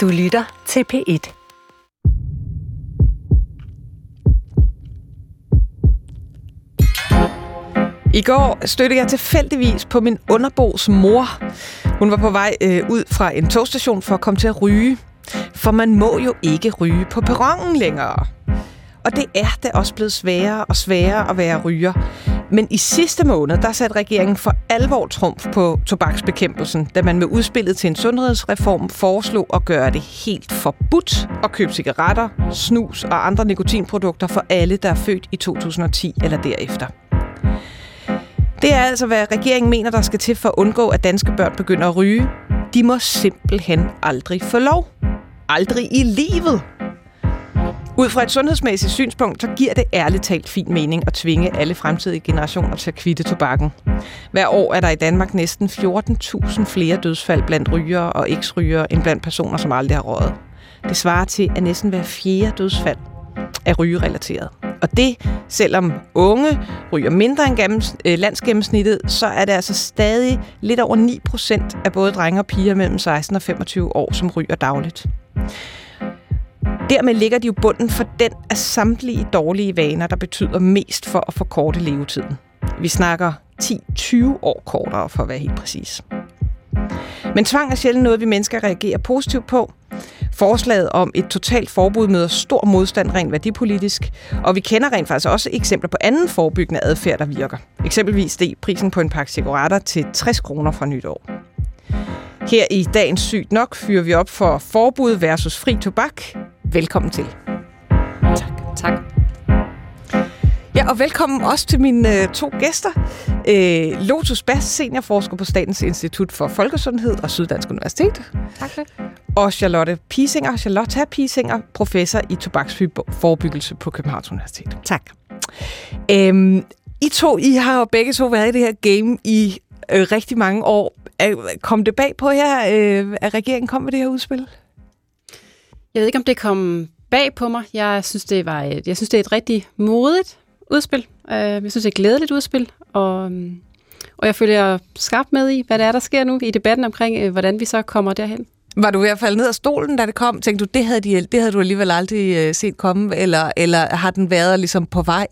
Du lytter til P1. I går stødte jeg tilfældigvis på min underbos mor. Hun var på vej øh, ud fra en togstation for at komme til at ryge. For man må jo ikke ryge på perronen længere. Og det er da også blevet sværere og sværere at være ryger. Men i sidste måned, der satte regeringen for alvor trumf på tobaksbekæmpelsen, da man med udspillet til en sundhedsreform foreslog at gøre det helt forbudt at købe cigaretter, snus og andre nikotinprodukter for alle, der er født i 2010 eller derefter. Det er altså, hvad regeringen mener, der skal til for at undgå, at danske børn begynder at ryge. De må simpelthen aldrig få lov. Aldrig i livet. Ud fra et sundhedsmæssigt synspunkt, så giver det ærligt talt fin mening at tvinge alle fremtidige generationer til at kvitte tobakken. Hver år er der i Danmark næsten 14.000 flere dødsfald blandt rygere og eksrygere end blandt personer, som aldrig har røget. Det svarer til, at næsten hver fjerde dødsfald er rygerelateret. Og det, selvom unge ryger mindre end gennems, øh, landsgennemsnittet, så er det altså stadig lidt over 9 procent af både drenge og piger mellem 16 og 25 år, som ryger dagligt. Dermed ligger de jo bunden for den af samtlige dårlige vaner, der betyder mest for at forkorte levetiden. Vi snakker 10-20 år kortere, for at være helt præcis. Men tvang er sjældent noget, vi mennesker reagerer positivt på. Forslaget om et totalt forbud møder stor modstand rent værdipolitisk, og vi kender rent faktisk også eksempler på anden forebyggende adfærd, der virker. Eksempelvis steg prisen på en pakke cigaretter til 60 kroner fra nytår. Her i dagens Sygt Nok fyrer vi op for forbud versus fri tobak. Velkommen til. Tak. Tak. Ja, og velkommen også til mine øh, to gæster. Øh, Lotus Bass, seniorforsker på Statens Institut for Folkesundhed og Syddansk Universitet. Tak for Og Charlotte Pisinger, Charlotte Pisinger, professor i tobaksforebyggelse på Københavns Universitet. Tak. Øhm, I to, I har jo begge to været i det her game i øh, rigtig mange år. Er- Kom det bag på jer, øh, at regeringen kom med det her udspil? Jeg ved ikke, om det kom bag på mig. Jeg synes, det, var et, jeg synes, det er et rigtig modigt udspil. Øh, Jeg synes, det er et glædeligt udspil. Og, øhm, og jeg følger skarpt med i, hvad der er, der sker nu i debatten omkring, øh, hvordan vi så kommer derhen. Var du i hvert fald ned af stolen, da det kom? Tænkte du, det havde, de, det havde du alligevel aldrig øh, set komme, eller, eller har den været ligesom på vej?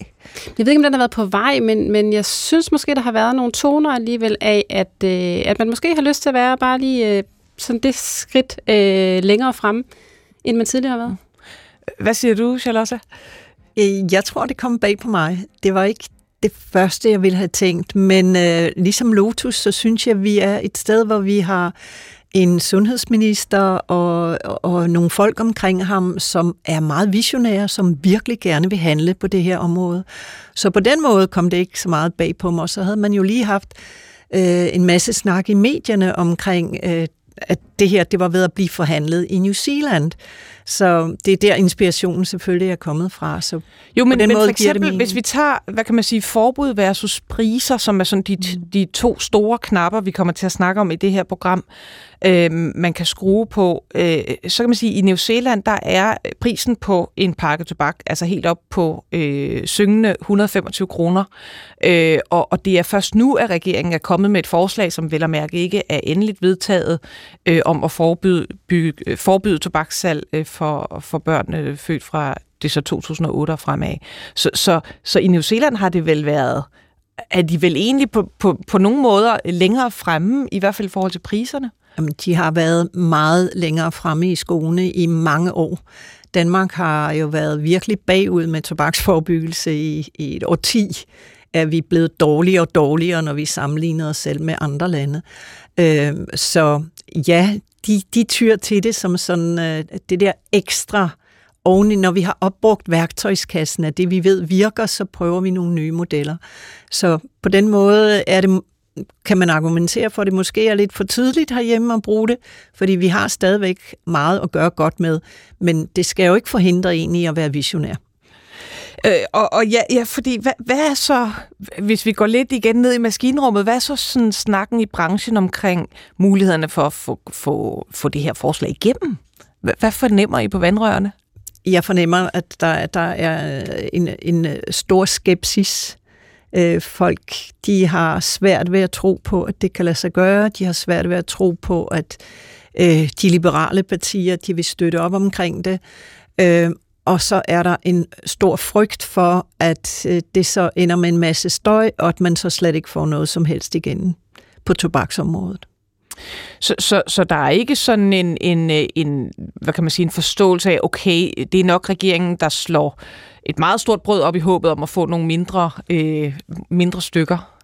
Jeg ved ikke, om den har været på vej, men, men jeg synes måske, der har været nogle toner alligevel af, at, øh, at man måske har lyst til at være bare lige øh, sådan det skridt øh, længere frem, end man tidligere har været. Hvad siger du, Charlotte? Øh, Jeg tror, det kom bag på mig. Det var ikke det første, jeg ville have tænkt, men øh, ligesom Lotus, så synes jeg, vi er et sted, hvor vi har en sundhedsminister og, og, og nogle folk omkring ham, som er meget visionære, som virkelig gerne vil handle på det her område. Så på den måde kom det ikke så meget bag på mig. Så havde man jo lige haft øh, en masse snak i medierne omkring, øh, at det her det var ved at blive forhandlet i New Zealand. Så det er der, inspirationen selvfølgelig er kommet fra. Så Jo, men, den men måde for eksempel, hvis vi tager, hvad kan man sige, forbud versus priser, som er sådan de, de to store knapper, vi kommer til at snakke om i det her program, øh, man kan skrue på, øh, så kan man sige, at i New Zealand, der er prisen på en pakke tobak, altså helt op på øh, syngende 125 kroner, øh, og, og det er først nu, at regeringen er kommet med et forslag, som vel at mærke ikke er endeligt vedtaget, øh, om at forbyde, bygge, øh, forbyde tobakssalg øh, for, for børn øh, født fra det er så 2008 og fremad. Så, så, så i New Zealand har det vel været, er de vel egentlig på, på, på nogle måder længere fremme, i hvert fald i forhold til priserne? Jamen, de har været meget længere fremme i skoene i mange år. Danmark har jo været virkelig bagud med tobaksforebyggelse i, i et årti. Er vi blevet dårligere og dårligere, når vi sammenligner os selv med andre lande. Øh, så ja, de, de tyr til det som sådan øh, det der ekstra oveni, når vi har opbrugt værktøjskassen af det, vi ved virker, så prøver vi nogle nye modeller. Så på den måde er det kan man argumentere for, at det måske er lidt for tidligt herhjemme at bruge det, fordi vi har stadigvæk meget at gøre godt med, men det skal jo ikke forhindre en i at være visionær. Øh, og, og ja, ja, fordi hvad, hvad er så, hvis vi går lidt igen ned i maskinrummet, hvad er så sådan snakken i branchen omkring mulighederne for at få, få, få det her forslag igennem? Hvad, hvad fornemmer I på vandrørene? Jeg fornemmer, at der, der er en, en stor skepsis. Øh, Folk de har svært ved at tro på, at det kan lade sig gøre. De har svært ved at tro på, at Øh, de liberale partier, de vil støtte op omkring det. Øh, og så er der en stor frygt for, at øh, det så ender med en masse støj, og at man så slet ikke får noget som helst igen på tobaksområdet. Så, så, så der er ikke sådan en, en, øh, en, hvad kan man sige, en forståelse af, okay, det er nok regeringen, der slår et meget stort brød op i håbet om at få nogle mindre, øh, mindre stykker?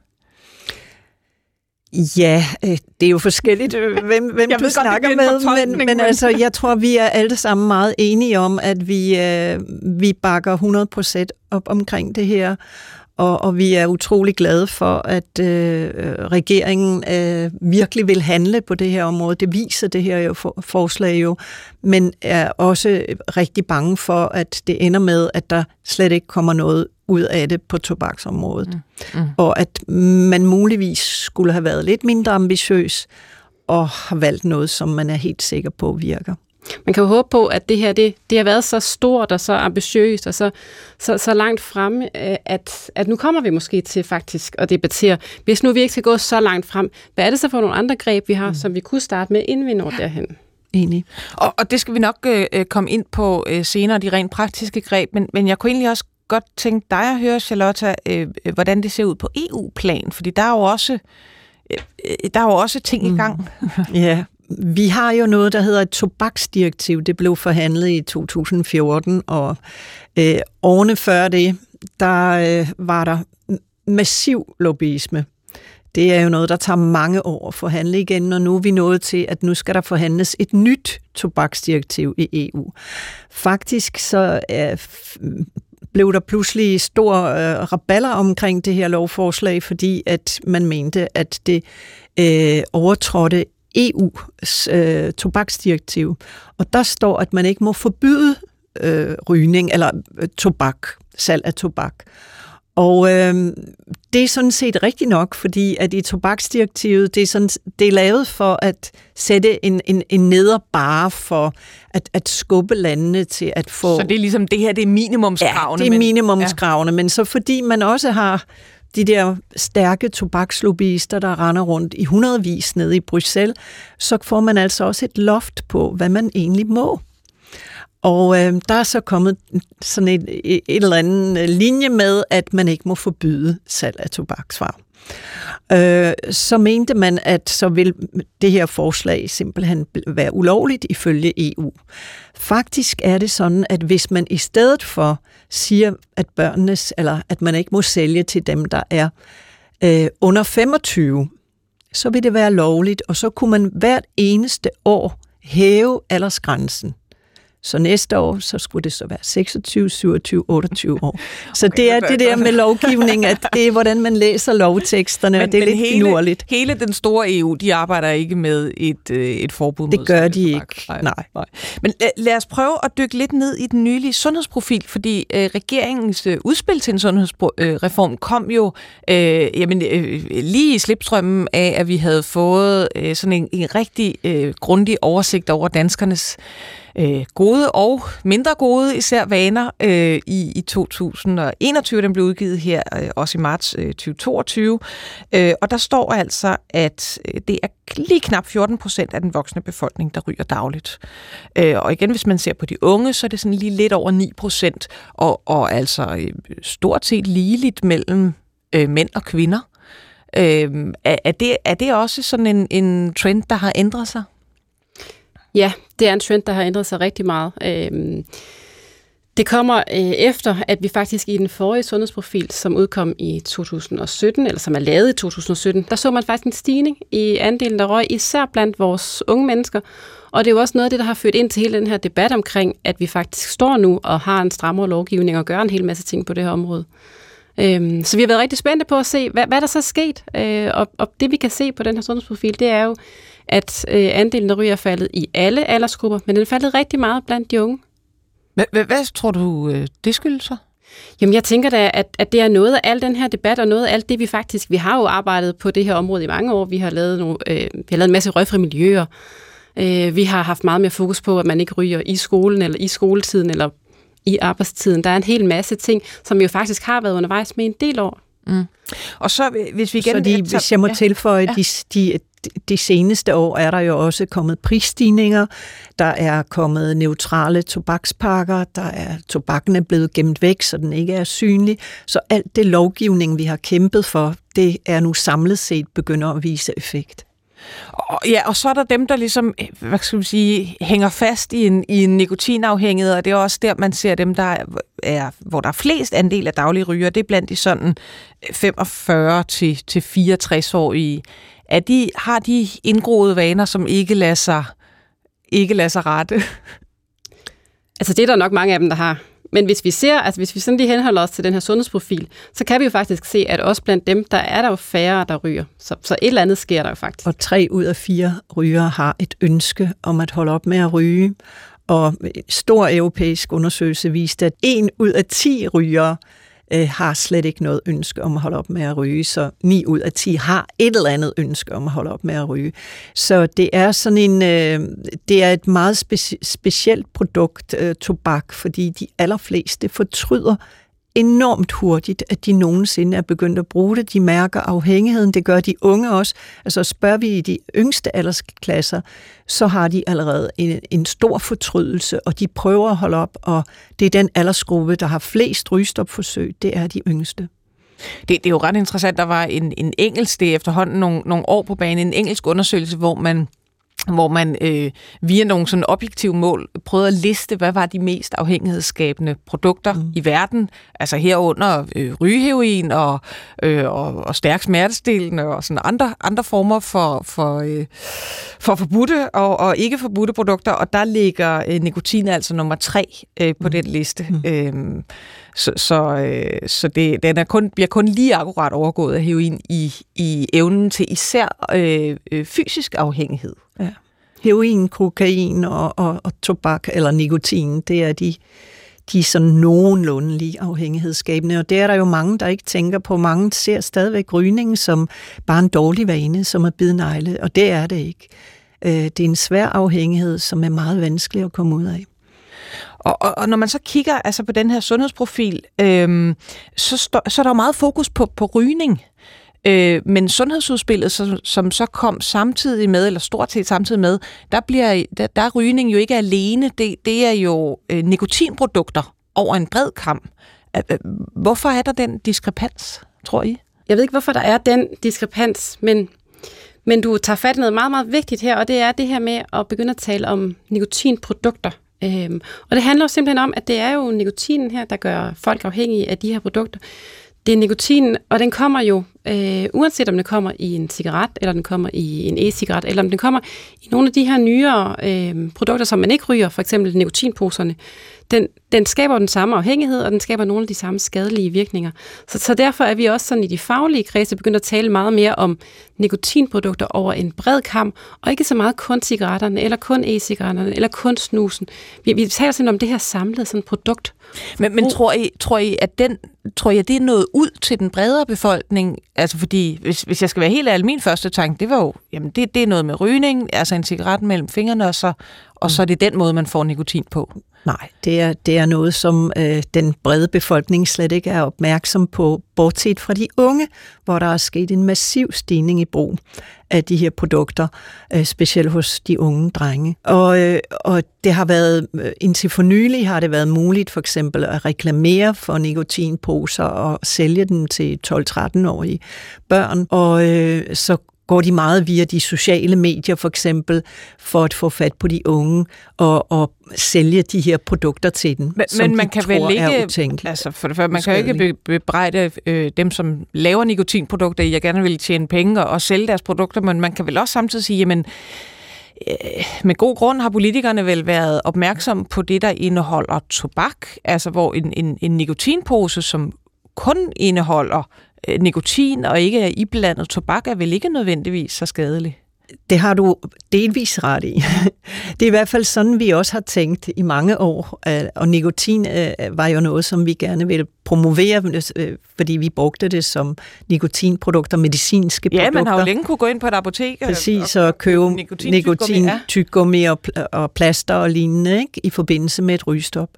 Ja, øh, det er jo forskelligt, øh, hvem, hvem du snakker med, men, men altså, jeg tror, vi er alle sammen meget enige om, at vi, øh, vi bakker 100% op omkring det her, og, og vi er utrolig glade for, at øh, regeringen øh, virkelig vil handle på det her område. Det viser det her jo for, forslag jo, men er også rigtig bange for, at det ender med, at der slet ikke kommer noget ud af det på tobaksområdet. Mm. Mm. Og at man muligvis skulle have været lidt mindre ambitiøs og har valgt noget, som man er helt sikker på virker. Man kan jo håbe på, at det her det, det har været så stort og så ambitiøst og så, så, så langt frem, at, at nu kommer vi måske til faktisk at debattere, hvis nu vi ikke skal gå så langt frem, hvad er det så for nogle andre greb, vi har, mm. som vi kunne starte med, inden vi når derhen? Enig. Og, og det skal vi nok øh, øh, komme ind på øh, senere, de rent praktiske greb, men, men jeg kunne egentlig også godt tænke dig at høre, Charlotte, øh, øh, hvordan det ser ud på EU-plan, fordi der er jo også, øh, øh, der er jo også ting mm. i gang. ja, vi har jo noget, der hedder et tobaksdirektiv. Det blev forhandlet i 2014, og øh, årene før det, der øh, var der massiv lobbyisme. Det er jo noget, der tager mange år at forhandle igen, og nu er vi nået til, at nu skal der forhandles et nyt tobaksdirektiv i EU. Faktisk så øh, blev der pludselig stor øh, raballer omkring det her lovforslag, fordi at man mente, at det øh, overtrådte EU's øh, tobaksdirektiv. Og der står, at man ikke må forbyde øh, rygning eller øh, tobak, salg af tobak. Og øh, det er sådan set rigtigt nok, fordi at i tobaksdirektivet, det er, sådan, det er lavet for at sætte en, en, en nederbare for at, at skubbe landene til at få... Så det er ligesom, det her det er minimumskravene? Ja, det er minimumskravene, men, ja. men så fordi man også har de der stærke tobakslobbyister, der render rundt i hundredvis nede i Bruxelles, så får man altså også et loft på, hvad man egentlig må. Og øh, der er så kommet sådan et, et eller andet øh, linje med, at man ikke må forbyde salg af tobaksvarer. Øh, så mente man, at så vil det her forslag simpelthen være ulovligt ifølge EU. Faktisk er det sådan, at hvis man i stedet for siger, at børnenes, eller at man ikke må sælge til dem, der er øh, under 25, så vil det være lovligt, og så kunne man hvert eneste år hæve aldersgrænsen. Så næste år, så skulle det så være 26, 27, 28 år. Så okay, det er det der med lovgivning, at det er, hvordan man læser lovteksterne, men, og det er lidt hele, finurligt. Hele den store EU, de arbejder ikke med et, øh, et forbud mod Det gør de ikke, nej. nej. Men lad, lad os prøve at dykke lidt ned i den nylige sundhedsprofil, fordi øh, regeringens øh, udspil til en sundhedsreform øh, kom jo øh, jamen, øh, lige i slipstrømmen af, at vi havde fået øh, sådan en, en rigtig øh, grundig oversigt over danskernes øh, gode og mindre gode især vaner øh, i, i 2021. Den blev udgivet her øh, også i marts øh, 2022. Øh, og der står altså, at øh, det er lige knap 14 procent af den voksne befolkning, der ryger dagligt. Øh, og igen, hvis man ser på de unge, så er det sådan lige lidt over 9 procent, og, og altså øh, stort set ligeligt mellem øh, mænd og kvinder. Øh, er, er, det, er det også sådan en, en trend, der har ændret sig? Ja, det er en trend, der har ændret sig rigtig meget. Øhm, det kommer øh, efter, at vi faktisk i den forrige sundhedsprofil, som udkom i 2017, eller som er lavet i 2017, der så man faktisk en stigning i andelen, der røg, især blandt vores unge mennesker. Og det er jo også noget af det, der har ført ind til hele den her debat omkring, at vi faktisk står nu og har en strammere lovgivning og gør en hel masse ting på det her område. Øhm, så vi har været rigtig spændte på at se, hvad, hvad der så er sket. Øh, og, og det vi kan se på den her sundhedsprofil, det er jo, at øh, andelen af ryger er faldet i alle aldersgrupper, men den er faldet rigtig meget blandt de unge. Hvad, hvad tror du, øh, det skyldes så? Jamen, jeg tænker da, at, at det er noget af al den her debat, og noget af alt det, vi faktisk... Vi har jo arbejdet på det her område i mange år. Vi har lavet, nogle, øh, vi har lavet en masse røgfri miljøer. Øh, vi har haft meget mere fokus på, at man ikke ryger i skolen, eller i skoletiden, eller i arbejdstiden. Der er en hel masse ting, som jo faktisk har været undervejs med en del år. Mm. Og så hvis vi igen... Så de, hvis jeg må ja. tilføje, ja. de, de, de seneste år er der jo også kommet prisstigninger, der er kommet neutrale tobakspakker, der er tobakken er blevet gemt væk, så den ikke er synlig. Så alt det lovgivning, vi har kæmpet for, det er nu samlet set begynder at vise effekt. Og, ja, og så er der dem, der ligesom, hvad skal man sige, hænger fast i en, i en nikotinafhængighed, og det er også der, man ser dem, der er, hvor der er flest andel af daglige ryger, det er blandt de sådan 45 til, til 64 år i. Er de, har de indgroede vaner, som ikke lader sig, ikke lader sig rette? Altså det er der nok mange af dem, der har. Men hvis vi ser, altså hvis vi sådan lige henholder os til den her sundhedsprofil, så kan vi jo faktisk se, at også blandt dem, der er der jo færre, der ryger. Så, så et eller andet sker der jo faktisk. Og tre ud af fire rygere har et ønske om at holde op med at ryge. Og en stor europæisk undersøgelse viste, at en ud af ti rygere øh, har slet ikke noget ønske om at holde op med at ryge, så 9 ud af 10 har et eller andet ønske om at holde op med at ryge. Så det er sådan en, øh, det er et meget speci- specielt produkt, øh, tobak, fordi de allerfleste fortryder enormt hurtigt, at de nogensinde er begyndt at bruge det. De mærker afhængigheden, det gør de unge også. Altså spørger vi i de yngste aldersklasser, så har de allerede en, en stor fortrydelse, og de prøver at holde op, og det er den aldersgruppe, der har flest rygestopforsøg, det er de yngste. Det, det er jo ret interessant, der var en, en engelsk, det er efterhånden nogle, nogle år på banen, en engelsk undersøgelse, hvor man hvor man øh, via nogle sådan objektive mål prøvede at liste, hvad var de mest afhængighedsskabende produkter mm. i verden, altså herunder øh, rygeheroin og, øh, og, og stærk smertestillende og sådan andre, andre former for, for, øh, for forbudte og, og ikke forbudte produkter, og der ligger øh, nikotin altså nummer tre øh, på mm. den liste. Mm. Øh, så, så, øh, så det, den er kun, bliver kun lige akkurat overgået af heroin i, i evnen til især øh, øh, fysisk afhængighed. Ja. Heroin, kokain og, og, og tobak eller nikotin, det er de, de er sådan nogenlunde lige afhængighedsskabende, og det er der jo mange, der ikke tænker på. Mange ser stadigvæk rygning som bare en dårlig vane, som at bide negle, og det er det ikke. Øh, det er en svær afhængighed, som er meget vanskelig at komme ud af. Og, og, og når man så kigger altså på den her sundhedsprofil, øhm, så, stå, så er der jo meget fokus på, på rygning. Øh, men sundhedsudspillet, som, som så kom samtidig med, eller stort set samtidig med, der, bliver, der, der er rygning jo ikke alene. Det, det er jo øh, nikotinprodukter over en bred kamp. Hvorfor er der den diskrepans, tror I? Jeg ved ikke, hvorfor der er den diskrepans, men, men du tager fat i noget meget, meget vigtigt her, og det er det her med at begynde at tale om nikotinprodukter. Øhm, og det handler jo simpelthen om, at det er jo nikotinen her, der gør folk afhængige af de her produkter. Det er nikotinen, og den kommer jo, øh, uanset om den kommer i en cigaret, eller den kommer i en e-cigaret, eller om den kommer i nogle af de her nyere øh, produkter, som man ikke ryger, for eksempel nikotinposerne, den, den skaber den samme afhængighed, og den skaber nogle af de samme skadelige virkninger. Så, så derfor er vi også sådan i de faglige kredse begyndt at tale meget mere om nikotinprodukter over en bred kamp, og ikke så meget kun cigaretterne, eller kun e-cigaretterne, eller kun snusen. Vi, vi taler simpelthen om det her samlede sådan produkt. Men, men tror, I, tror I, at den, tror jeg, det er noget ud til den bredere befolkning? Altså fordi, hvis, hvis jeg skal være helt ærlig, min første tanke, det var jo, jamen det, det er noget med rygning, altså en cigaret mellem fingrene, og så, og så er det den måde, man får nikotin på. Nej, det er, det er noget, som øh, den brede befolkning slet ikke er opmærksom på, bortset fra de unge, hvor der er sket en massiv stigning i brug af de her produkter, øh, specielt hos de unge drenge. Og, øh, og det har været, øh, indtil for nylig har det været muligt for eksempel at reklamere for nikotinposer og sælge dem til 12-13-årige børn, og øh, så går de meget via de sociale medier for eksempel, for at få fat på de unge og, og sælge de her produkter til dem, men, som men man de kan tror vel ikke, ikke altså for det første, man kan jo ikke be, bebrejde øh, dem, som laver nikotinprodukter, jeg gerne vil tjene penge og, og sælge deres produkter, men man kan vel også samtidig sige, jamen, øh, med god grund har politikerne vel været opmærksom på det, der indeholder tobak, altså hvor en, en, en nikotinpose, som kun indeholder nikotin og ikke er iblandet tobak, er vel ikke nødvendigvis så skadelig? Det har du delvis ret i. Det er i hvert fald sådan, vi også har tænkt i mange år. Øh, og nikotin øh, var jo noget, som vi gerne ville promovere, fordi vi brugte det som nikotinprodukter, medicinske ja, produkter. Ja, man har jo længe kunne gå ind på et apotek Præcis, og, og købe nikotin, tyggegummi og, og plaster og lignende ikke, i forbindelse med et rygestop.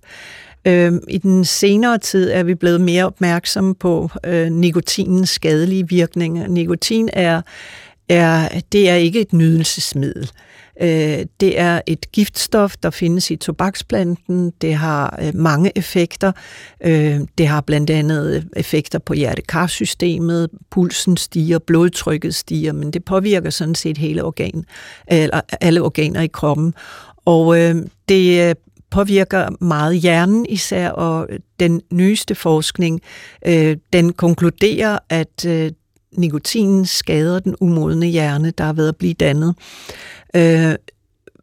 Øh, I den senere tid er vi blevet mere opmærksomme på øh, nikotinens skadelige virkninger. Nikotin er er, det er ikke et nydelsesmiddel. Øh, det er et giftstof, der findes i tobaksplanten. Det har øh, mange effekter. Øh, det har blandt andet øh, effekter på hjertekarsystemet. Pulsen stiger, blodtrykket stiger, men det påvirker sådan set hele organ, eller alle organer i kroppen. Og øh, det øh, påvirker meget hjernen især, og den nyeste forskning, øh, den konkluderer, at øh, nikotinen skader den umodne hjerne, der er ved at blive dannet øh,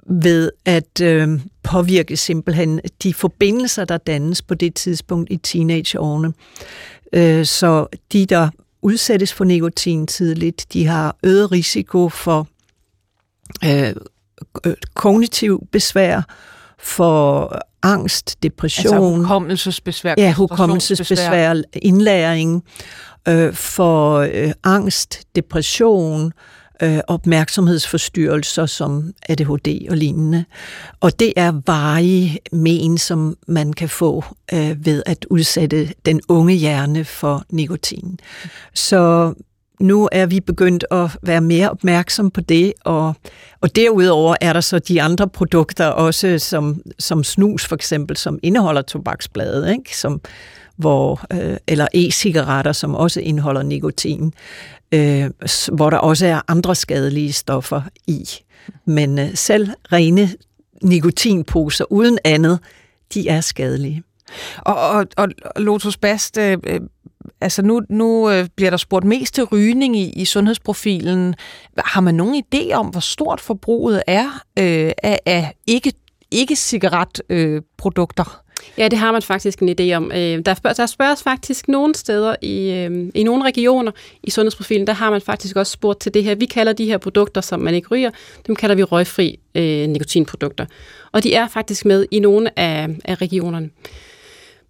ved at øh, påvirke simpelthen de forbindelser, der dannes på det tidspunkt i teenageårene. Øh, så de, der udsættes for nikotin tidligt, de har øget risiko for øh, øh kognitiv besvær, for angst, depression. Altså hukommelsesbesvær. Ja, hukommelsesbesvær, indlæring, øh, for øh, angst, depression, øh, opmærksomhedsforstyrrelser som ADHD og lignende. Og det er varige men, som man kan få øh, ved at udsætte den unge hjerne for nikotin. Så nu er vi begyndt at være mere opmærksom på det, og, og derudover er der så de andre produkter også, som, som snus for eksempel, som indeholder tobaksbladet, ikke? Som, hvor, øh, eller e-cigaretter, som også indeholder nikotin øh, hvor der også er andre skadelige stoffer i. Men øh, selv rene nikotinposer uden andet, de er skadelige. Og, og, og Lotus Bast, øh, øh, altså nu, nu øh, bliver der spurgt mest til rygning i, i sundhedsprofilen. Har man nogen idé om, hvor stort forbruget er øh, af, af ikke, ikke cigaretprodukter? Øh, Ja, det har man faktisk en idé om. Øh, der, spørg, der spørges faktisk nogle steder i, øh, i nogle regioner i sundhedsprofilen, der har man faktisk også spurgt til det her. Vi kalder de her produkter, som man ikke ryger, dem kalder vi røgfri øh, nikotinprodukter. Og de er faktisk med i nogle af, af regionerne.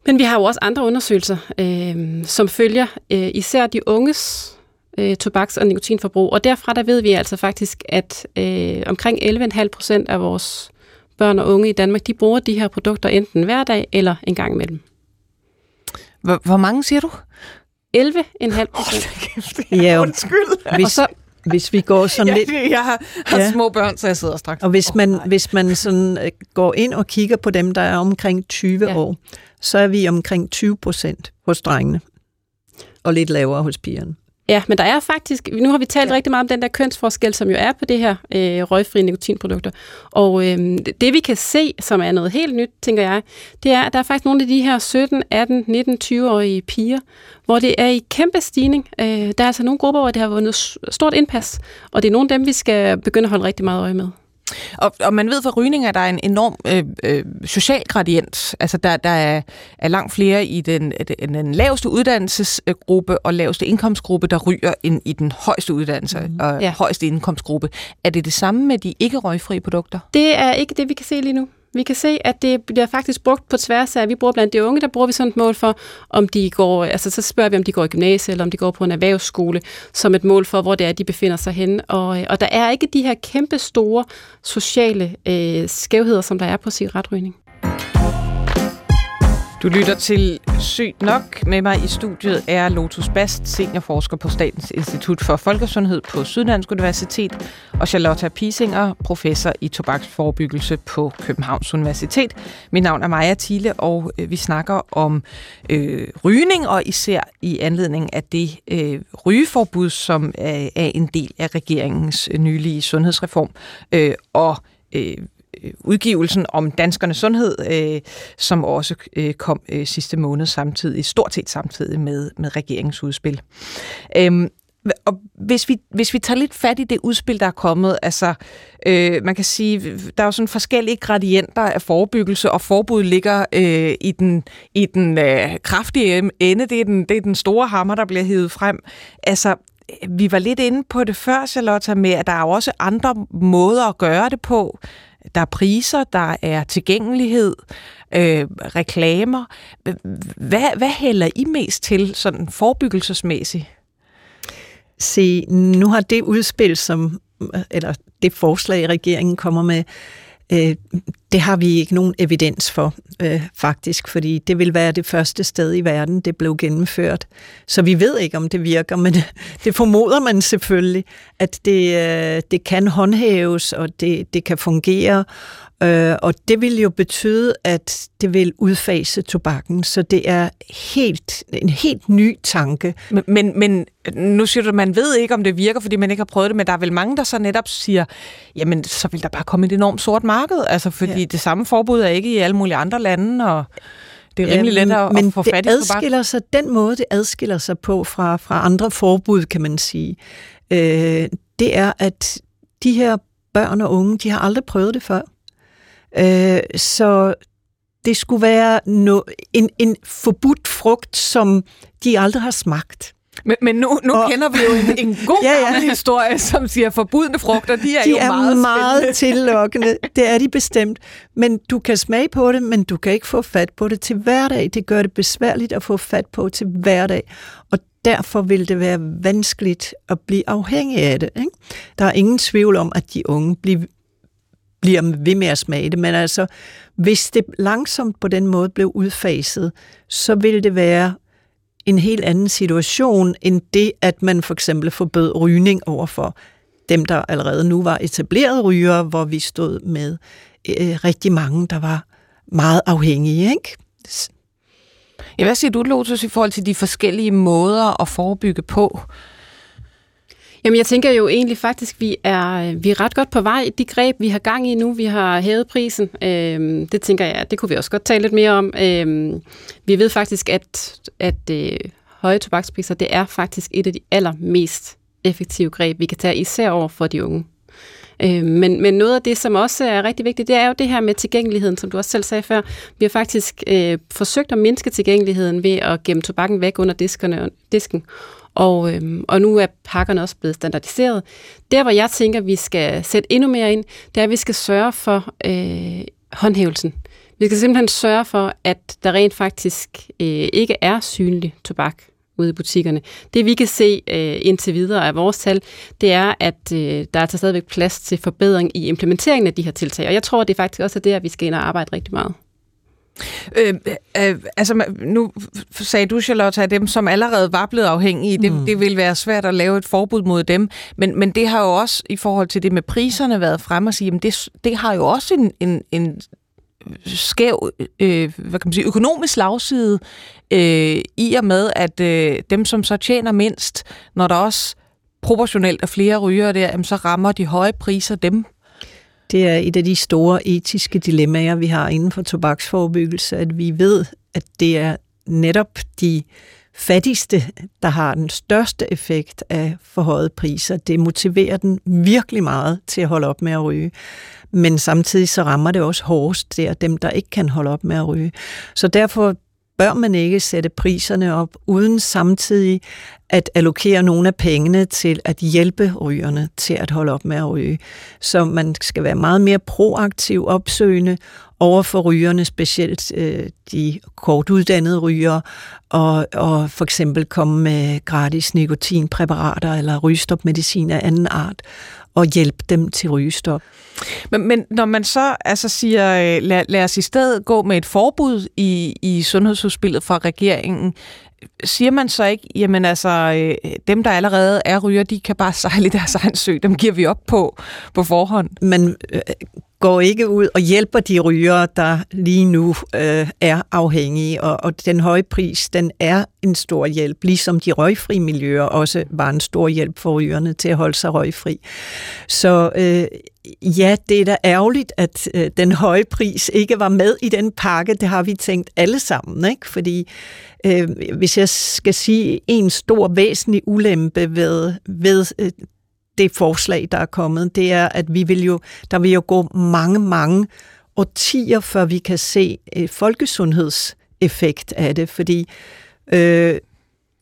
Men vi har jo også andre undersøgelser, øh, som følger øh, især de unges øh, tobaks- og nikotinforbrug. Og derfra der ved vi altså faktisk, at øh, omkring 11,5 procent af vores børn og unge i Danmark, de bruger de her produkter enten hver dag eller en gang imellem. Hvor, hvor mange siger du? 11,5 procent. Oh, ja, undskyld. Hvis, og så, hvis vi går sådan lidt... Jeg har, har ja. små børn, så jeg sidder straks. Og hvis man, oh, hvis man sådan øh, går ind og kigger på dem, der er omkring 20 ja. år, så er vi omkring 20 procent hos drengene, og lidt lavere hos pigerne. Ja, men der er faktisk, nu har vi talt ja. rigtig meget om den der kønsforskel, som jo er på det her øh, røgfri nikotinprodukter. Og øh, det vi kan se, som er noget helt nyt, tænker jeg, det er, at der er faktisk nogle af de her 17, 18, 19, 20-årige piger, hvor det er i kæmpe stigning. Øh, der er altså nogle grupper, hvor det har vundet stort indpas, og det er nogle af dem, vi skal begynde at holde rigtig meget øje med. Og, og man ved fra rygning, at der er en enorm øh, øh, social gradient. Altså der, der er, er langt flere i den, den, den laveste uddannelsesgruppe og laveste indkomstgruppe, der ryger end i den højeste uddannelse mm. og ja. højeste indkomstgruppe. Er det det samme med de ikke-røgfri produkter? Det er ikke det, vi kan se lige nu. Vi kan se, at det bliver faktisk brugt på tværs af, vi bruger blandt de unge, der bruger vi sådan et mål for, om de går, altså så spørger vi, om de går i gymnasiet, eller om de går på en erhvervsskole, som et mål for, hvor det er, de befinder sig henne. Og, øh, og der er ikke de her kæmpe store sociale øh, skævheder, som der er på cigaretrygning. Du lytter til Sygt Nok. Med mig i studiet er Lotus Bast, seniorforsker på Statens Institut for Folkesundhed på Syddansk Universitet, og Charlotte Pisinger, professor i tobaksforebyggelse på Københavns Universitet. Mit navn er Maja Thiele, og øh, vi snakker om øh, rygning, og især i anledning af det øh, rygeforbud, som er, er en del af regeringens øh, nylige sundhedsreform. Øh, og Øh, Øh, udgivelsen om danskernes sundhed, øh, som også øh, kom øh, sidste måned samtidig, stort set samtidig med, med regeringens udspil. Øhm, og hvis vi, hvis vi tager lidt fat i det udspil, der er kommet, altså øh, man kan sige, der er jo sådan forskellige gradienter af forebyggelse, og forbud ligger øh, i den, i den øh, kraftige ende, det er den, det er den store hammer, der bliver hævet frem. Altså, vi var lidt inde på det før, Charlotte, med, at der er jo også andre måder at gøre det på. Der er priser, der er tilgængelighed, øh, reklamer. Hvad, hvad hælder I mest til sådan forebyggelsesmæssigt? Se, nu har det udspil, som, eller det forslag, regeringen kommer med, øh, det har vi ikke nogen evidens for, øh, faktisk, fordi det vil være det første sted i verden, det blev gennemført. Så vi ved ikke, om det virker, men det formoder man selvfølgelig, at det, øh, det kan håndhæves, og det, det kan fungere. Øh, og det vil jo betyde, at det vil udfase tobakken, så det er helt, en helt ny tanke. Men, men, men nu siger du, at man ved ikke, om det virker, fordi man ikke har prøvet det, men der er vel mange, der så netop siger, jamen så vil der bare komme et enormt sort marked, altså fordi det samme forbud er ikke i alle mulige andre lande, og det er rimelig let at, men at få fat i det adskiller sig, den måde, det adskiller sig på fra, fra andre forbud, kan man sige, øh, det er, at de her børn og unge, de har aldrig prøvet det før. Øh, så det skulle være no, en, en forbudt frugt, som de aldrig har smagt. Men, men nu, nu og, kender vi jo en, en god ja, ja. historie, som siger, forbudne frugter, de er de jo er meget, meget tillokkende. Det er de bestemt. Men du kan smage på det, men du kan ikke få fat på det til hverdag. Det gør det besværligt at få fat på til hverdag. Og derfor vil det være vanskeligt at blive afhængig af det. Ikke? Der er ingen tvivl om, at de unge bliver bliver ved med at smage det, men altså, hvis det langsomt på den måde blev udfaset, så ville det være en helt anden situation end det, at man for eksempel forbød rygning overfor dem, der allerede nu var etablerede rygere, hvor vi stod med øh, rigtig mange, der var meget afhængige. Ikke? Ja, hvad siger du, Lotus, i forhold til de forskellige måder at forebygge på? Jamen, jeg tænker jo egentlig faktisk, vi er, vi er ret godt på vej. De greb, vi har gang i nu, vi har hævet prisen, øh, det tænker jeg, det kunne vi også godt tale lidt mere om. Øh, vi ved faktisk, at, at øh, høje tobakspriser, det er faktisk et af de allermest effektive greb, vi kan tage, især over for de unge. Øh, men, men noget af det, som også er rigtig vigtigt, det er jo det her med tilgængeligheden, som du også selv sagde før. Vi har faktisk øh, forsøgt at mindske tilgængeligheden ved at gemme tobakken væk under diskerne, disken. Og, øhm, og nu er pakkerne også blevet standardiseret. Der, hvor jeg tænker, vi skal sætte endnu mere ind, det er, at vi skal sørge for øh, håndhævelsen. Vi skal simpelthen sørge for, at der rent faktisk øh, ikke er synlig tobak ude i butikkerne. Det vi kan se øh, indtil videre af vores tal, det er, at øh, der er altså stadigvæk plads til forbedring i implementeringen af de her tiltag. Og jeg tror, det er faktisk også det, at vi skal ind og arbejde rigtig meget. Øh, øh, altså, nu sagde du, Charlotte, at dem, som allerede var blevet afhængige, det, mm. det vil være svært at lave et forbud mod dem. Men, men det har jo også, i forhold til det med priserne, været frem at sige, at det, det har jo også en, en, en skæv øh, hvad kan man sige, økonomisk slagside øh, i og med, at øh, dem, som så tjener mindst, når der også proportionelt er flere ryger der, jamen, så rammer de høje priser dem. Det er et af de store etiske dilemmaer, vi har inden for tobaksforebyggelse, at vi ved, at det er netop de fattigste, der har den største effekt af forhøjet priser. Det motiverer den virkelig meget til at holde op med at ryge. Men samtidig så rammer det også hårdest der dem, der ikke kan holde op med at ryge. Så derfor bør man ikke sætte priserne op, uden samtidig at allokere nogle af pengene til at hjælpe rygerne til at holde op med at ryge. Så man skal være meget mere proaktiv, opsøgende over for rygerne, specielt øh, de kortuddannede rygere, og, og for eksempel komme med gratis nikotinpræparater eller rygestopmedicin af anden art, og hjælpe dem til rygestop. Men, men når man så altså siger, øh, lad, lad os i stedet gå med et forbud i, i sundhedsudspillet fra regeringen, siger man så ikke, jamen altså, øh, dem der allerede er ryger, de kan bare sejle deres egen sø, dem giver vi op på på forhånd? Man øh, går ikke ud og hjælper de rygere, der lige nu øh, er afhængige, og, og den høje pris, den er en stor hjælp, ligesom de røgfri miljøer også var en stor hjælp for rygerne til at holde sig røgfri. Så øh, ja, det er da ærgerligt, at øh, den høje pris ikke var med i den pakke, det har vi tænkt alle sammen, ikke? fordi øh, hvis jeg skal sige en stor væsentlig ulempe ved, ved øh, det forslag, der er kommet, det er, at vi vil jo, der vil jo gå mange, mange årtier, før vi kan se øh, folkesundhedseffekt af det, fordi øh,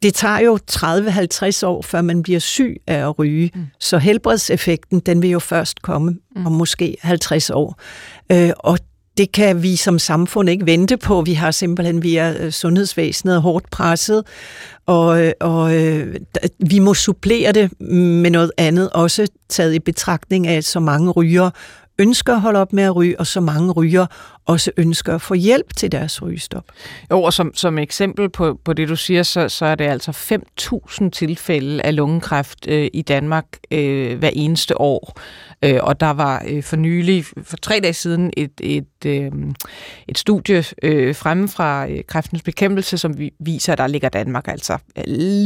det tager jo 30-50 år, før man bliver syg af at ryge. Mm. Så helbredseffekten, den vil jo først komme mm. om måske 50 år. Øh, og det kan vi som samfund ikke vente på. Vi har simpelthen via øh, sundhedsvæsenet hårdt presset, og, øh, og øh, vi må supplere det med noget andet, også taget i betragtning af, at så mange ryger ønsker at holde op med at ryge, og så mange ryger også ønsker at få hjælp til deres rygestop. Jo, og som, som eksempel på, på det, du siger, så, så er det altså 5.000 tilfælde af lungekræft øh, i Danmark øh, hver eneste år. Øh, og der var øh, for nylig, for tre dage siden, et, et, øh, et studie øh, fremme fra øh, kræftens bekæmpelse, som vi, viser, at der ligger Danmark altså øh,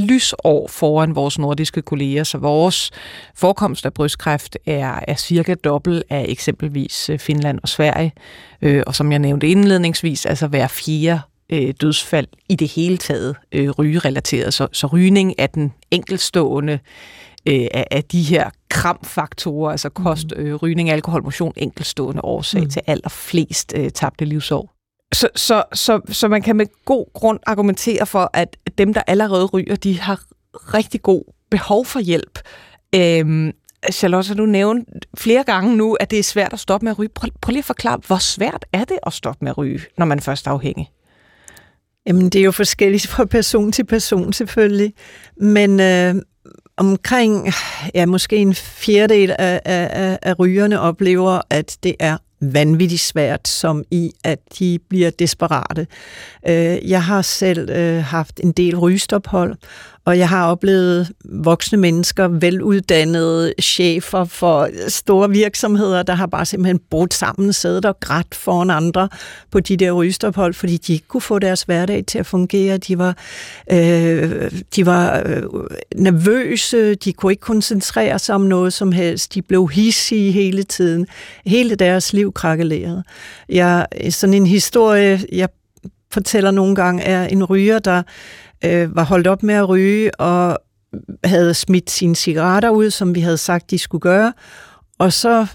lysår foran vores nordiske kolleger, så vores forekomst af brystkræft er, er cirka dobbelt af eksempelvis øh, Finland og Sverige. Øh, og som jeg nævnte indledningsvis, altså hver fjerde øh, dødsfald i det hele taget øh, rygerelateret. Så, så rygning er den enkeltstående øh, af, af de her kramfaktorer, altså kost, mm. øh, rygning, alkohol, motion, enkeltstående årsag mm. til allerflest øh, tabte livsår. Så, så, så, så man kan med god grund argumentere for, at dem, der allerede ryger, de har rigtig god behov for hjælp. Øhm, Charlotte, du nævnte flere gange nu, at det er svært at stoppe med at ryge. Prøv, prøv lige at forklare, hvor svært er det at stoppe med at ryge, når man først er afhængig? Jamen, det er jo forskelligt fra person til person selvfølgelig. Men øh, omkring, ja, måske en fjerdedel af, af, af rygerne oplever, at det er vanvittigt svært, som i, at de bliver desperate. Øh, jeg har selv øh, haft en del rygestophold, og jeg har oplevet voksne mennesker, veluddannede chefer for store virksomheder, der har bare simpelthen brudt sammen, siddet og grædt foran andre på de der rygestophold, fordi de ikke kunne få deres hverdag til at fungere. De var, øh, de var øh, nervøse, de kunne ikke koncentrere sig om noget som helst. De blev hissige hele tiden. Hele deres liv krakkelerede. Jeg, sådan en historie, jeg fortæller nogle gange, er en ryger, der øh, var holdt op med at ryge og havde smidt sine cigaretter ud, som vi havde sagt, de skulle gøre. Og så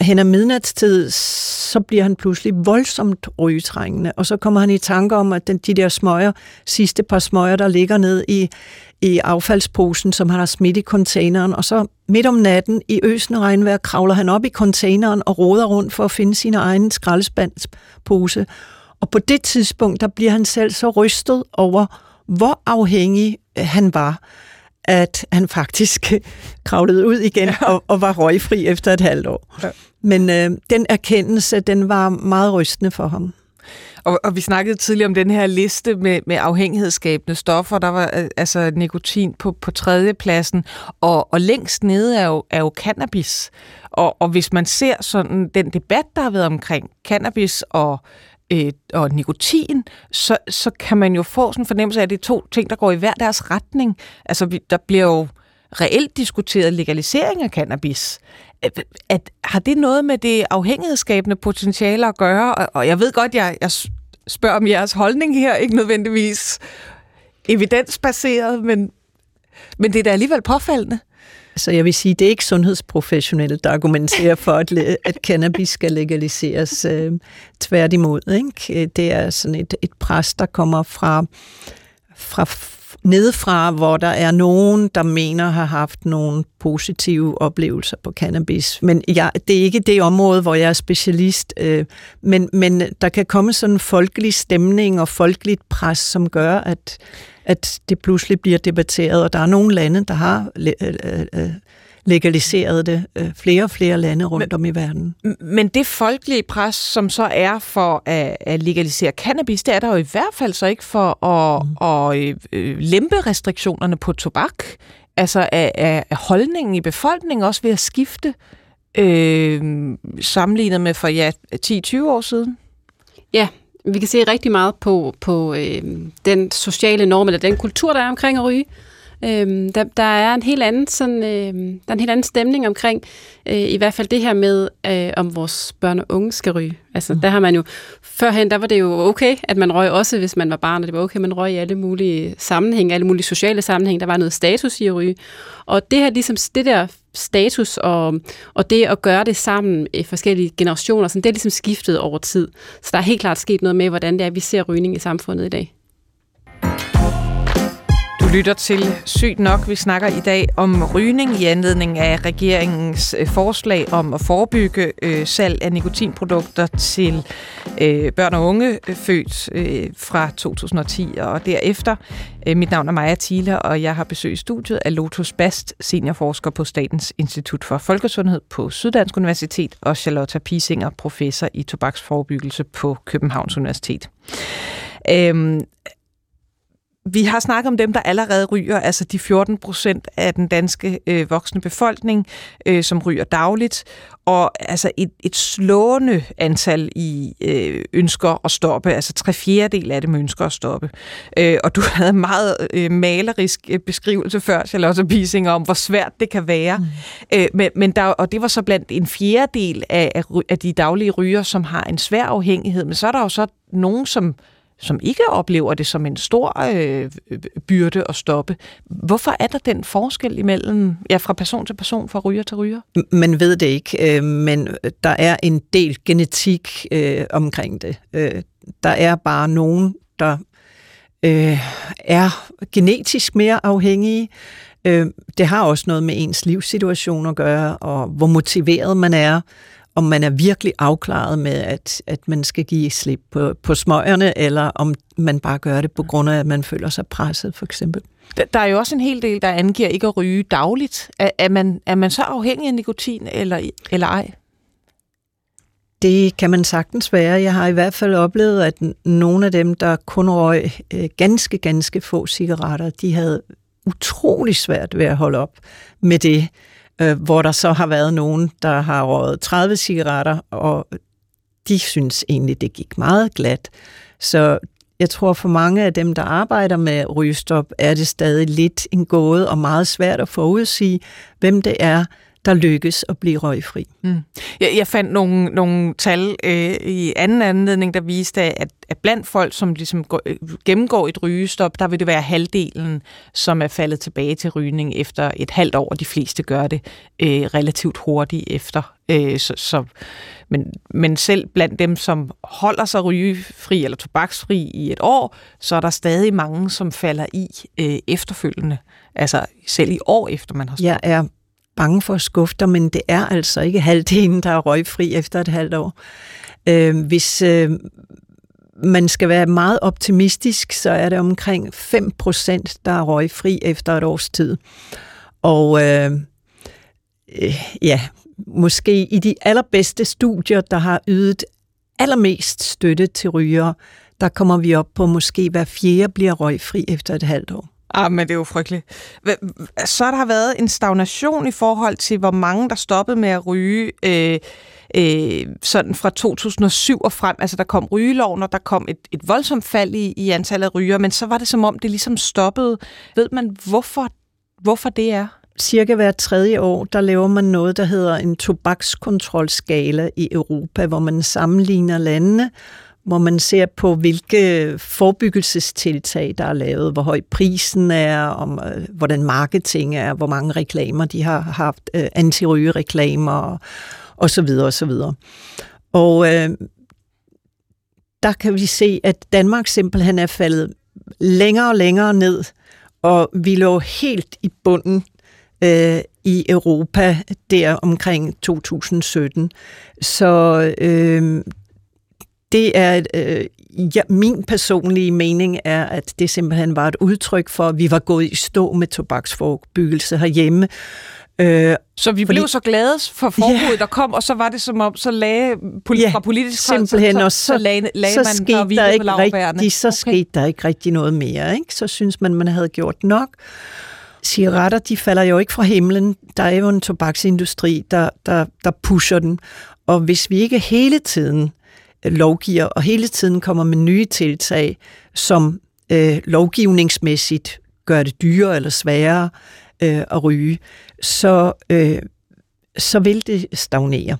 hen ad midnatstid, så bliver han pludselig voldsomt rygetrængende, og så kommer han i tanke om, at den, de der smøger, sidste par smøger, der ligger ned i, i affaldsposen, som han har smidt i containeren, og så midt om natten i øsende regnvejr kravler han op i containeren og roder rundt for at finde sin egen skraldespandspose. Og på det tidspunkt, der bliver han selv så rystet over, hvor afhængig øh, han var, at han faktisk kravlede ud igen ja. og, og var røgfri efter et halvt år. Ja. Men øh, den erkendelse, den var meget rystende for ham. Og, og vi snakkede tidligere om den her liste med, med afhængighedsskabende stoffer. Der var øh, altså nikotin på, på tredjepladsen, og, og længst nede er jo, er jo cannabis. Og, og hvis man ser sådan den debat, der har været omkring cannabis og øh, og nikotin, så, så kan man jo få sådan en fornemmelse af, at det er to ting, der går i hver deres retning. Altså, vi, der bliver jo reelt diskuteret legalisering af cannabis. At, at, har det noget med det afhængighedsskabende potentiale at gøre? Og, og jeg ved godt, jeg, jeg spørger om jeres holdning her, ikke nødvendigvis evidensbaseret, men, men det er da alligevel påfaldende. Så jeg vil sige, det er ikke sundhedsprofessionelle, der argumenterer for, at, at cannabis skal legaliseres. Øh, tværtimod. Ikke? Øh, det er sådan et, et pres, der kommer fra, fra nedefra, hvor der er nogen, der mener har haft nogle positive oplevelser på cannabis. Men jeg, det er ikke det område, hvor jeg er specialist, øh, men, men der kan komme sådan en folkelig stemning og folkeligt pres, som gør, at, at det pludselig bliver debatteret, og der er nogle lande, der har øh, øh, legaliseret det. Øh, flere og flere lande rundt men, om i verden. Men det folkelige pres, som så er for at, at legalisere cannabis, det er der jo i hvert fald så ikke for at, mm. at, at lempe restriktionerne på tobak. Altså er, er holdningen i befolkningen også ved at skifte øh, sammenlignet med for ja, 10-20 år siden? Ja, vi kan se rigtig meget på, på øh, den sociale norm, eller den kultur, der er omkring at ryge. Øh, der, der er en helt anden sådan, øh, der er en helt anden stemning omkring øh, i hvert fald det her med øh, om vores børn og unge skal ryge. Altså mm. der har man jo førhen der var det jo okay at man røg også hvis man var barn, og det var okay man røg i alle mulige sammenhænge, alle mulige sociale sammenhænge. Der var noget status i at ryge. Og det her ligesom det der status og, og det at gøre det sammen i forskellige generationer, sådan, det er ligesom skiftet over tid. Så der er helt klart sket noget med, hvordan det er, vi ser rygning i samfundet i dag lytter til Sygt Nok. Vi snakker i dag om rygning i anledning af regeringens øh, forslag om at forebygge øh, salg af nikotinprodukter til øh, børn og unge øh, født øh, fra 2010 og derefter. Øh, mit navn er Maja Thiele, og jeg har besøgt studiet af Lotus Bast, seniorforsker på Statens Institut for Folkesundhed på Syddansk Universitet, og Charlotte Pisinger, professor i tobaksforebyggelse på Københavns Universitet. Øhm, vi har snakket om dem, der allerede ryger, altså de 14 procent af den danske øh, voksne befolkning, øh, som ryger dagligt, og altså et, et slående antal i øh, ønsker at stoppe, altså tre fjerdedel af dem ønsker at stoppe. Øh, og du havde meget øh, malerisk øh, beskrivelse før, Charlotte Bising, om hvor svært det kan være. Mm. Øh, men, men der, og det var så blandt en fjerdedel af, af, af de daglige ryger, som har en svær afhængighed, men så er der jo så nogen, som som ikke oplever det som en stor øh, byrde at stoppe. Hvorfor er der den forskel imellem, ja, fra person til person, fra ryger til ryger? Man ved det ikke, øh, men øh, der er en del genetik øh, omkring det. Øh, der er bare nogen, der øh, er genetisk mere afhængige. Øh, det har også noget med ens livssituation at gøre, og hvor motiveret man er om man er virkelig afklaret med, at, at man skal give slip på, på smøgerne, eller om man bare gør det på grund af, at man føler sig presset, for eksempel. Der er jo også en hel del, der angiver ikke at ryge dagligt. Er, er, man, er man så afhængig af nikotin, eller, eller ej? Det kan man sagtens være. Jeg har i hvert fald oplevet, at nogle af dem, der kun røg øh, ganske, ganske få cigaretter, de havde utrolig svært ved at holde op med det øh, hvor der så har været nogen, der har røget 30 cigaretter, og de synes egentlig, det gik meget glat. Så jeg tror, for mange af dem, der arbejder med rygestop, er det stadig lidt en gåde og meget svært at forudsige, hvem det er, der lykkes at blive røgfri. Mm. Jeg, jeg fandt nogle, nogle tal øh, i anden anledning, der viste, at, at blandt folk, som ligesom går, øh, gennemgår et rygestop, der vil det være halvdelen, som er faldet tilbage til rygning efter et halvt år, og de fleste gør det øh, relativt hurtigt efter. Øh, så, så, men, men selv blandt dem, som holder sig rygefri eller tobaksfri i et år, så er der stadig mange, som falder i øh, efterfølgende. Altså selv i år efter man har stoppet. Jeg er bange for at skuffe dig, men det er altså ikke halvdelen, der er røgfri efter et halvt år. Øh, hvis øh, man skal være meget optimistisk, så er det omkring 5%, der er røgfri efter et års tid. Og øh, øh, ja, måske i de allerbedste studier, der har ydet allermest støtte til rygere, der kommer vi op på måske hver fjerde bliver røgfri efter et halvt år. Ah, men det er jo frygteligt. Så der har været en stagnation i forhold til, hvor mange der stoppede med at ryge øh, øh, sådan fra 2007 og frem. Altså der kom rygeloven, og der kom et, et voldsomt fald i, i antallet af ryger, men så var det som om, det ligesom stoppede. Ved man, hvorfor, hvorfor det er? Cirka hver tredje år, der laver man noget, der hedder en tobakskontrolskala i Europa, hvor man sammenligner landene, hvor man ser på, hvilke forebyggelsestiltag, der er lavet, hvor høj prisen er, om øh, hvordan marketing er, hvor mange reklamer de har haft, øh, antirygereklamer og, og så videre og så videre. Og øh, der kan vi se, at Danmark simpelthen er faldet længere og længere ned, og vi lå helt i bunden øh, i Europa der omkring 2017. Så øh, det er øh, ja, min personlige mening er, at det simpelthen var et udtryk for, at vi var gået i stå med tobaksforbyggelse herhjemme. Øh, så vi fordi, blev så glade for forbuddet, ja, der kom, og så var det som om, så lagde poli- ja, fra politisk simpelthen, så, så, så lagde, lagde så man skete der ikke rigtig, Så okay. skete der ikke rigtig noget mere. Ikke? Så synes man, man havde gjort nok. Cigaretter, de falder jo ikke fra himlen. Der er jo en tobaksindustri, der, der, der pusher den. Og hvis vi ikke hele tiden lovgiver, og hele tiden kommer med nye tiltag, som øh, lovgivningsmæssigt gør det dyrere eller sværere øh, at ryge, så, øh, så vil det stagnere.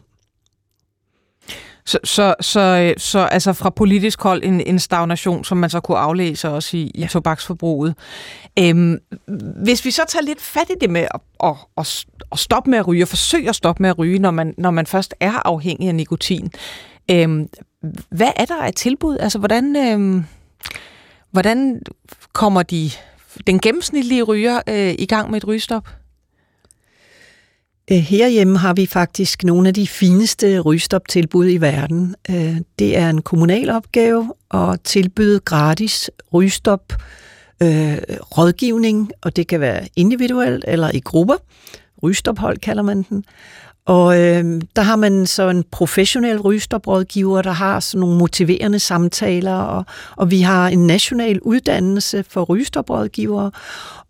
Så, så, så, så altså fra politisk hold en, en stagnation, som man så kunne aflæse også i, i tobaksforbruget. Øhm, hvis vi så tager lidt fat i det med at, at, at, at stoppe med at ryge, og forsøge at stoppe med at ryge, når man, når man først er afhængig af nikotin, øhm, hvad er der af tilbud? Altså, hvordan, øh, hvordan kommer de den gennemsnitlige ryger øh, i gang med et rygestop? Øh, herhjemme har vi faktisk nogle af de fineste rygestoptilbud i verden. Øh, det er en kommunal opgave at tilbyde gratis rygestop øh, rådgivning, og det kan være individuelt eller i grupper. Rygestophold kalder man den. Og øh, der har man så en professionel rygestoprådgiver, der har sådan nogle motiverende samtaler, og, og vi har en national uddannelse for rygestoprådgivere,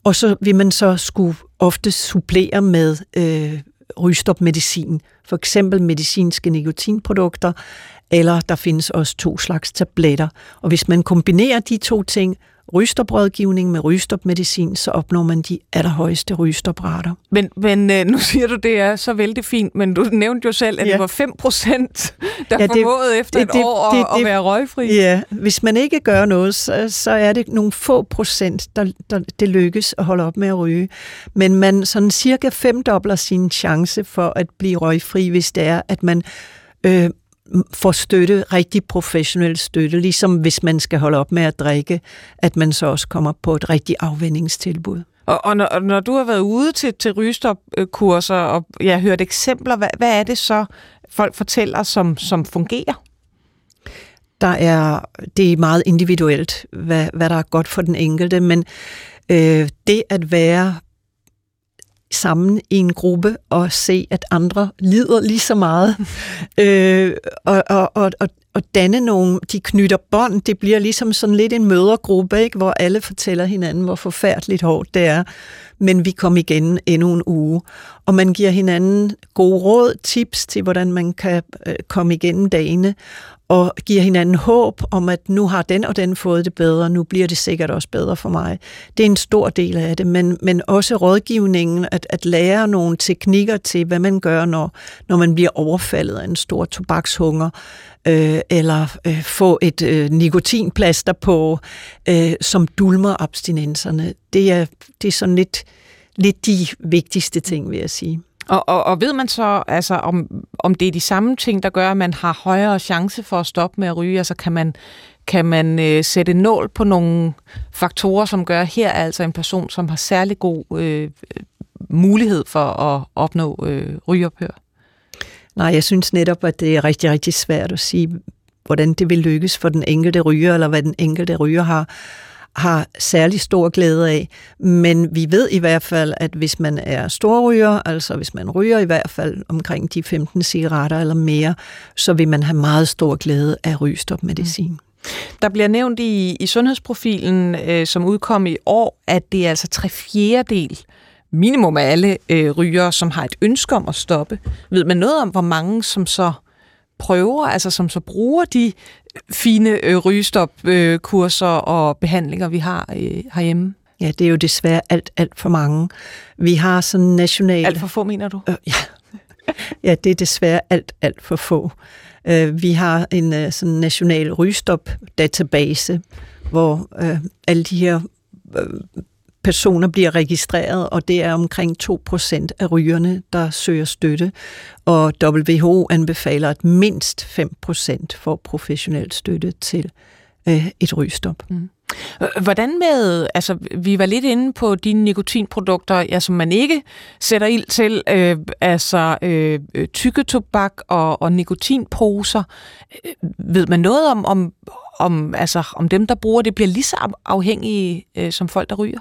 og så vil man så skulle ofte supplere med øh, rygestopmedicin, for eksempel medicinske nikotinprodukter, eller der findes også to slags tabletter. Og hvis man kombinerer de to ting, rygestoprådgivning med rygestopmedicin, så opnår man de allerhøjeste rygestoprater. Men, men øh, nu siger du, det er så vældig fint, men du nævnte jo selv, at ja. det var 5 procent, der ja, det, formåede efter det, et det, år det, at, det, at være røgfri. Ja, hvis man ikke gør noget, så, så er det nogle få procent, der, der det lykkes at holde op med at ryge. Men man sådan cirka femdobler sin chance for at blive røgfri, hvis det er, at man øh, får støtte, rigtig professionel støtte, ligesom hvis man skal holde op med at drikke, at man så også kommer på et rigtig afvendingstilbud. Og, og, når, og når du har været ude til, til rygestopkurser, og jeg har hørt eksempler, hvad, hvad er det så, folk fortæller, som, som fungerer? Der er, det er meget individuelt, hvad, hvad der er godt for den enkelte, men øh, det at være sammen i en gruppe og se, at andre lider lige så meget. øh, og, og, og, og, og danne nogle, de knytter bånd, det bliver ligesom sådan lidt en mødergruppe, ikke? hvor alle fortæller hinanden, hvor forfærdeligt hårdt det er. Men vi kom igen endnu en uge. Og man giver hinanden gode råd, tips til, hvordan man kan øh, komme igennem dagene og giver hinanden håb om, at nu har den og den fået det bedre, nu bliver det sikkert også bedre for mig. Det er en stor del af det, men, men også rådgivningen, at, at lære nogle teknikker til, hvad man gør, når, når man bliver overfaldet af en stor tobakshunger, øh, eller øh, få et øh, nikotinplaster på, øh, som dulmer abstinenserne. Det er, det er sådan lidt, lidt de vigtigste ting, vil jeg sige. Og, og, og ved man så, altså, om, om det er de samme ting, der gør, at man har højere chance for at stoppe med at ryge? Altså kan man, kan man øh, sætte nål på nogle faktorer, som gør, at her er altså en person, som har særlig god øh, mulighed for at opnå øh, rygeophør? Nej, jeg synes netop, at det er rigtig, rigtig svært at sige, hvordan det vil lykkes for den enkelte ryger, eller hvad den enkelte ryger har har særlig stor glæde af. Men vi ved i hvert fald, at hvis man er storryger, altså hvis man ryger i hvert fald omkring de 15 cigaretter eller mere, så vil man have meget stor glæde af rygestopmedicin. Mm. Der bliver nævnt i, i sundhedsprofilen, øh, som udkom i år, at det er altså tre fjerdedel minimum af alle øh, ryger, som har et ønske om at stoppe. Ved man noget om, hvor mange som så prøver, altså som så bruger de fine øh, rygestopkurser øh, og behandlinger, vi har øh, herhjemme? Ja, det er jo desværre alt, alt for mange. Vi har sådan national... Alt for få, mener du? Øh, ja. ja, det er desværre alt, alt for få. Øh, vi har en øh, sådan national rygestop-database, hvor øh, alle de her øh, personer bliver registreret, og det er omkring 2% af rygerne, der søger støtte. Og WHO anbefaler, at mindst 5% får professionel støtte til øh, et rygstop. Mm. Hvordan med, altså vi var lidt inde på de nikotinprodukter, ja, som man ikke sætter ild til, øh, altså øh, tykketobak og, og nikotinposer. Øh, ved man noget om, om, om, altså, om dem, der bruger det, bliver lige så afhængige øh, som folk, der ryger?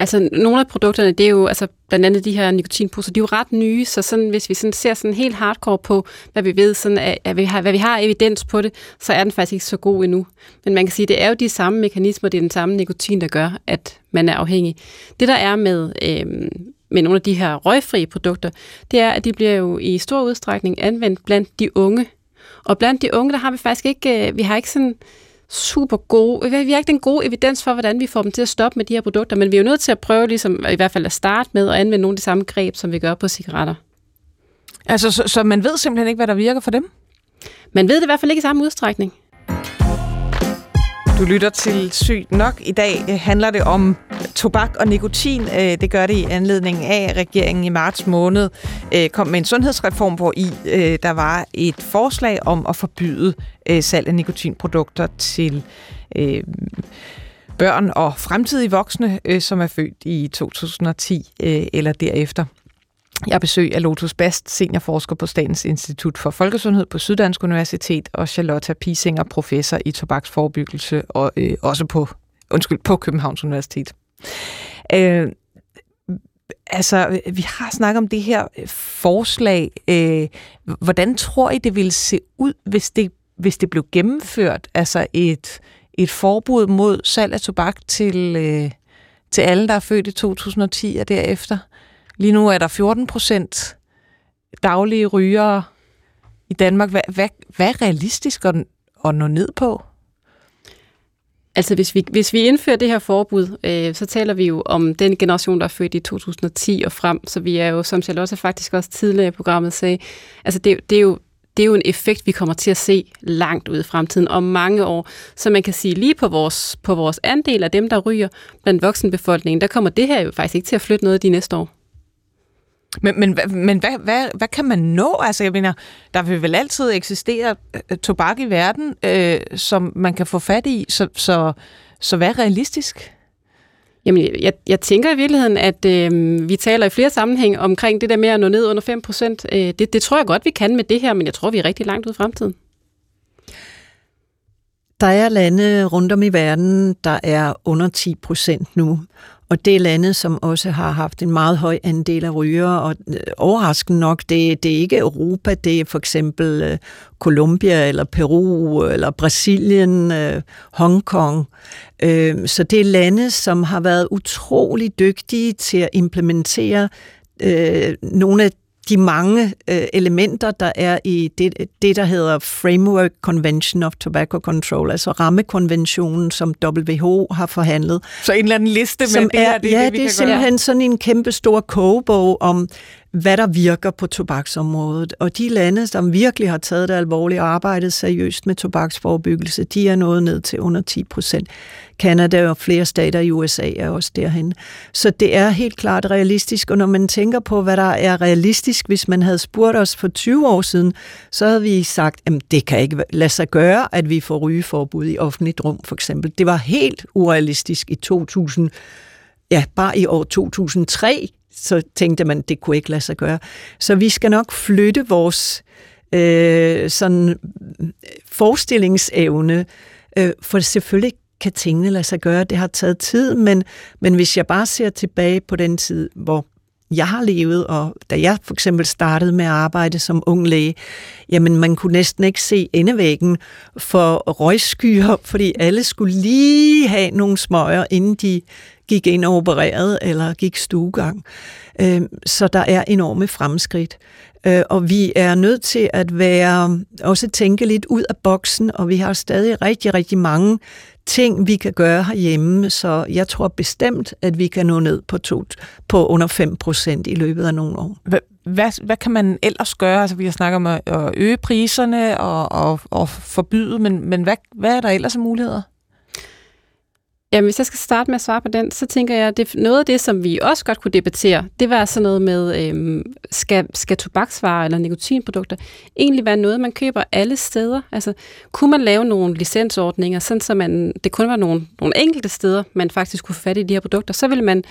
Altså, nogle af produkterne, det er jo, altså, blandt andet de her nikotinposer, de er jo ret nye, så sådan, hvis vi sådan ser sådan helt hardcore på, hvad vi ved, sådan, at, at vi har, hvad vi har evidens på det, så er den faktisk ikke så god endnu. Men man kan sige, det er jo de samme mekanismer, det er den samme nikotin, der gør, at man er afhængig. Det, der er med, øh, med nogle af de her røgfrie produkter, det er, at de bliver jo i stor udstrækning anvendt blandt de unge. Og blandt de unge, der har vi faktisk ikke, øh, vi har ikke sådan super gode, vi har ikke den gode evidens for, hvordan vi får dem til at stoppe med de her produkter, men vi er jo nødt til at prøve ligesom, i hvert fald at starte med at anvende nogle af de samme greb, som vi gør på cigaretter. Altså, så, så man ved simpelthen ikke, hvad der virker for dem? Man ved det i hvert fald ikke i samme udstrækning. Du lytter til Sygt Nok. I dag øh, handler det om tobak og nikotin. Øh, det gør det i anledning af, at regeringen i marts måned øh, kom med en sundhedsreform, hvor i der var et forslag om at forbyde salg af nikotinprodukter til børn og fremtidige voksne, som er født i 2010 eller derefter. Jeg besøg af Lotus Bast, seniorforsker på Statens Institut for Folkesundhed på Syddansk Universitet, og Charlotte Pisinger, professor i tobaksforebyggelse, og øh, også på, undskyld, på Københavns Universitet. Øh, altså, vi har snakket om det her øh, forslag. Øh, hvordan tror I, det ville se ud, hvis det, hvis det blev gennemført? Altså et, et forbud mod salg af tobak til, øh, til alle, der er født i 2010 og derefter? Lige nu er der 14 procent daglige rygere i Danmark. Hvad, hvad, hvad er realistisk at, at nå ned på? Altså hvis vi, hvis vi indfører det her forbud, øh, så taler vi jo om den generation, der er født i 2010 og frem, så vi er jo, som Charlotte faktisk også tidligere i programmet sagde, altså det, det er jo det er jo en effekt, vi kommer til at se langt ud i fremtiden, om mange år. Så man kan sige, lige på vores, på vores andel af dem, der ryger blandt voksenbefolkningen, der kommer det her jo faktisk ikke til at flytte noget de næste år. Men, men, men hvad, hvad, hvad kan man nå? Altså, jeg mener, der vil vel altid eksistere øh, tobak i verden, øh, som man kan få fat i, så, så, så hvad er realistisk? Jamen, jeg, jeg tænker i virkeligheden, at øh, vi taler i flere sammenhæng omkring det der med at nå ned under 5 procent. Øh, det, det tror jeg godt, vi kan med det her, men jeg tror, vi er rigtig langt ud i fremtiden. Der er lande rundt om i verden, der er under 10 procent nu. Og det er lande, som også har haft en meget høj andel af rygere, og øh, overraskende nok, det, det er ikke Europa, det er for eksempel øh, Colombia, eller Peru, eller Brasilien, øh, Hongkong. Øh, så det er lande, som har været utrolig dygtige til at implementere øh, nogle af de mange øh, elementer, der er i det, det, der hedder Framework Convention of Tobacco Control, altså rammekonventionen, som WHO har forhandlet. Så en eller anden liste med det er, her, det, ja, det, vi det er simpelthen gøre. sådan en kæmpe stor kogebog om, hvad der virker på tobaksområdet. Og de lande, som virkelig har taget det alvorligt og arbejdet seriøst med tobaksforebyggelse, de er nået ned til under 10 procent. Kanada og flere stater i USA er også derhen. Så det er helt klart realistisk, og når man tænker på, hvad der er realistisk, hvis man havde spurgt os for 20 år siden, så havde vi sagt, at det kan ikke lade sig gøre, at vi får rygeforbud i offentligt rum, for eksempel. Det var helt urealistisk i 2000, ja, bare i år 2003, så tænkte man, det kunne ikke lade sig gøre. Så vi skal nok flytte vores øh, sådan forestillingsevne, øh, for selvfølgelig kan tingene lade sig gøre. Det har taget tid, men, men hvis jeg bare ser tilbage på den tid, hvor jeg har levet, og da jeg for eksempel startede med at arbejde som ung læge, jamen man kunne næsten ikke se endevæggen for røgskyer, fordi alle skulle lige have nogle smøger, inden de gik ind og opererede eller gik stuegang. Øhm, så der er enorme fremskridt. Øh, og vi er nødt til at være også tænke lidt ud af boksen, og vi har stadig rigtig, rigtig mange ting, vi kan gøre herhjemme, så jeg tror bestemt, at vi kan nå ned på, to, på under 5 procent i løbet af nogle år. Hvad, hvad, hvad kan man ellers gøre? Altså, vi har snakket om at, at øge priserne og, og, og forbyde, men, men hvad, hvad er der ellers af muligheder? Jamen, hvis jeg skal starte med at svare på den, så tænker jeg, at noget af det, som vi også godt kunne debattere, det var sådan noget med, øhm, skal, skal tobaksvarer eller nikotinprodukter egentlig være noget, man køber alle steder? Altså, kunne man lave nogle licensordninger, sådan så man, det kun var nogle, nogle enkelte steder, man faktisk kunne få fat i de her produkter, så ville man,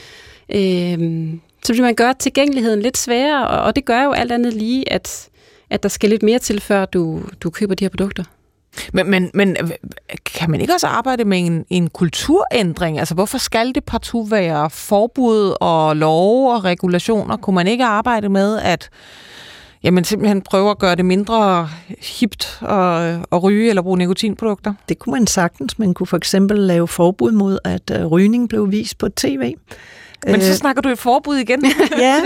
øhm, så ville man gøre tilgængeligheden lidt sværere, og, og det gør jo alt andet lige, at, at der skal lidt mere til, før du, du køber de her produkter. Men, men, men kan man ikke også arbejde med en, en kulturændring? Altså, hvorfor skal det partout være forbud og love og regulationer? Kunne man ikke arbejde med, at jamen, simpelthen prøve at gøre det mindre hipt at, at ryge eller bruge nikotinprodukter? Det kunne man sagtens. Man kunne for eksempel lave forbud mod, at uh, rygning blev vist på tv. Men så snakker du et forbud igen. ja,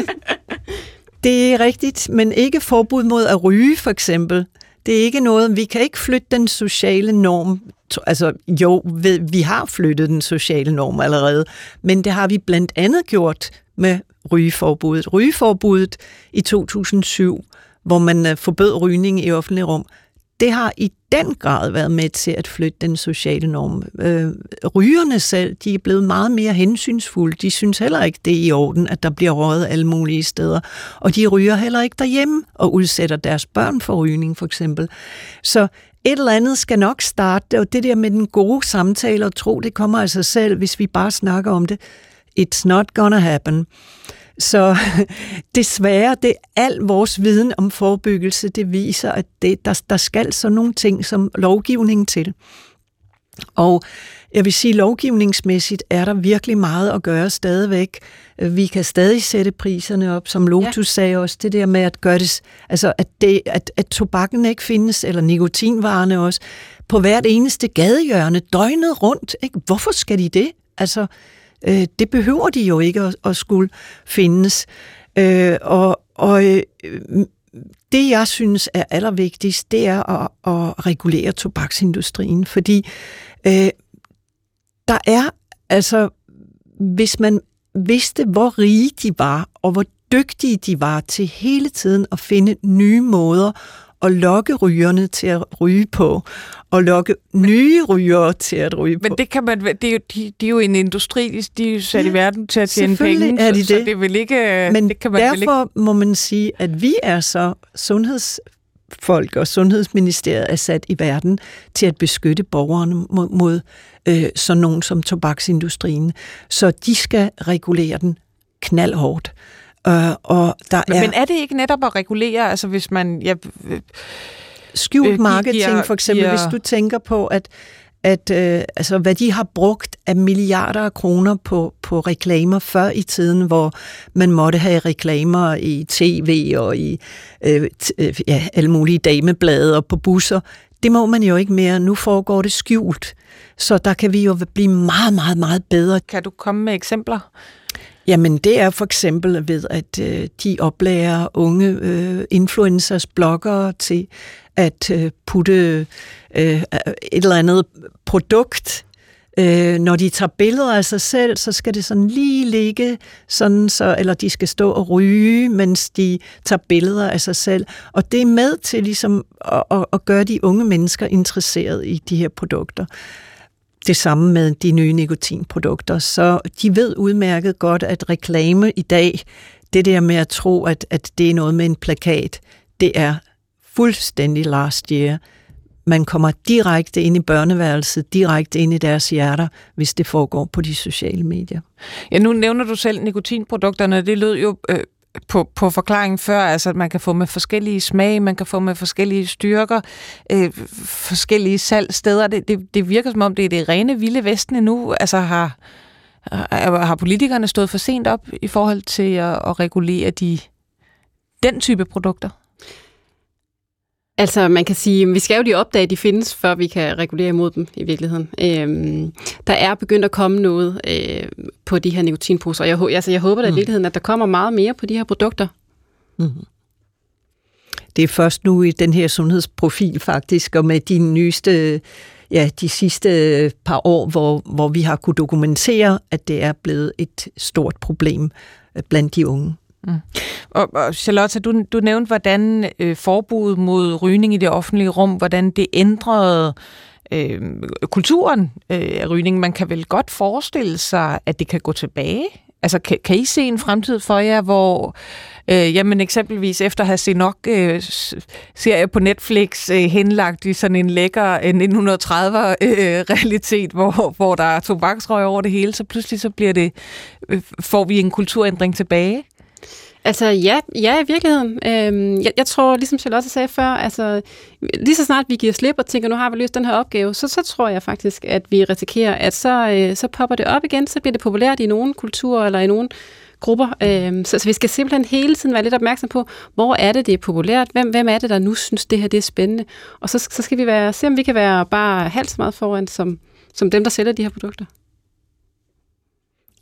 det er rigtigt, men ikke forbud mod at ryge, for eksempel. Det er ikke noget, vi kan ikke flytte den sociale norm. Altså jo, vi har flyttet den sociale norm allerede, men det har vi blandt andet gjort med rygeforbuddet. Rygeforbuddet i 2007, hvor man øh, forbød rygning i offentlig rum, det har i den grad været med til at flytte den sociale norm. Øh, rygerne selv, de er blevet meget mere hensynsfulde. De synes heller ikke, det er i orden, at der bliver røget alle mulige steder. Og de ryger heller ikke derhjemme og udsætter deres børn for rygning, for eksempel. Så et eller andet skal nok starte, og det der med den gode samtale og tro, det kommer af sig selv, hvis vi bare snakker om det. It's not gonna happen. Så desværre, det al vores viden om forebyggelse, det viser, at det, der, der skal så nogle ting som lovgivning til. Og jeg vil sige, lovgivningsmæssigt er der virkelig meget at gøre stadigvæk. Vi kan stadig sætte priserne op, som Lotus ja. sagde også, det der med at gøre det, altså at, det, at, at tobakken ikke findes, eller nikotinvarerne også, på hvert eneste gadehjørne, døgnet rundt. Ikke? Hvorfor skal de det? Altså, øh, det behøver de jo ikke at, at skulle findes. Øh, og og øh, det, jeg synes er allervigtigst, det er at, at regulere tobaksindustrien, fordi øh, der er, altså, hvis man vidste, hvor rige de var, og hvor dygtige de var til hele tiden at finde nye måder at lokke rygerne til at ryge på, og lokke nye rygere til at ryge Men på. det kan man, det er jo, de, de er jo en industri, de er sat ja, i verden til at tjene penge, er de det. så det vil ikke... Men det kan man derfor ikke... må man sige, at vi er så sundheds folk og Sundhedsministeriet er sat i verden til at beskytte borgerne mod, mod øh, sådan nogen som tobaksindustrien. Så de skal regulere den knaldhårdt. Uh, og der men, er, men er det ikke netop at regulere, altså hvis man... Ja, skjult øh, marketing, giver, for eksempel, giver... hvis du tænker på, at at øh, altså, hvad de har brugt af milliarder af kroner på, på reklamer før i tiden, hvor man måtte have reklamer i tv og i øh, øh, ja, alle mulige dameblade og på busser. Det må man jo ikke mere. Nu foregår det skjult. Så der kan vi jo blive meget, meget, meget bedre. Kan du komme med eksempler? Jamen, det er for eksempel ved, at øh, de oplærer unge øh, influencers, bloggere til at øh, putte øh, et eller andet produkt Øh, når de tager billeder af sig selv, så skal det sådan lige ligge, sådan så, eller de skal stå og ryge, mens de tager billeder af sig selv. Og det er med til ligesom at, at, at gøre de unge mennesker interesseret i de her produkter. Det samme med de nye nikotinprodukter. Så de ved udmærket godt, at reklame i dag, det der med at tro, at, at det er noget med en plakat, det er fuldstændig last year. Man kommer direkte ind i børneværelset, direkte ind i deres hjerter, hvis det foregår på de sociale medier. Ja, nu nævner du selv nikotinprodukterne. Det lød jo øh, på, på forklaringen før, altså at man kan få med forskellige smag, man kan få med forskellige styrker, øh, forskellige salgsteder. Det, det, det virker som om, det er det rene vilde vesten nu. Altså har, har politikerne stået for sent op i forhold til at, at regulere de, den type produkter? Altså, man kan sige, at vi skal jo lige opdage, at de findes, før vi kan regulere imod dem i virkeligheden. Øhm, der er begyndt at komme noget øh, på de her nikotinposer, og jeg, altså, jeg håber da i mm. virkeligheden, at der kommer meget mere på de her produkter. Mm. Det er først nu i den her sundhedsprofil faktisk, og med de nyeste, ja, de sidste par år, hvor, hvor vi har kunne dokumentere, at det er blevet et stort problem øh, blandt de unge. Mm. Og, og Charlotte, du, du nævnte, hvordan øh, forbuddet mod rygning i det offentlige rum, hvordan det ændrede øh, kulturen øh, af rygning. Man kan vel godt forestille sig, at det kan gå tilbage? Altså, kan, kan I se en fremtid for jer, hvor øh, jamen eksempelvis efter at have set nok øh, serie på Netflix øh, henlagt i sådan en lækker øh, 1930'er-realitet, øh, hvor, hvor der er tobaksrøg over det hele, så pludselig så bliver det, øh, får vi en kulturændring tilbage? Altså ja, ja i virkeligheden. Øhm, jeg, jeg tror, ligesom Charlotte sagde før, altså lige så snart vi giver slip og tænker, nu har vi løst den her opgave, så, så tror jeg faktisk, at vi risikerer, at så, øh, så popper det op igen, så bliver det populært i nogle kulturer eller i nogle grupper. Øhm, så, så vi skal simpelthen hele tiden være lidt opmærksom på, hvor er det, det er populært? Hvem, hvem er det, der nu synes, det her det er spændende? Og så, så skal vi være, se, om vi kan være bare halvt så meget foran, som, som dem, der sælger de her produkter.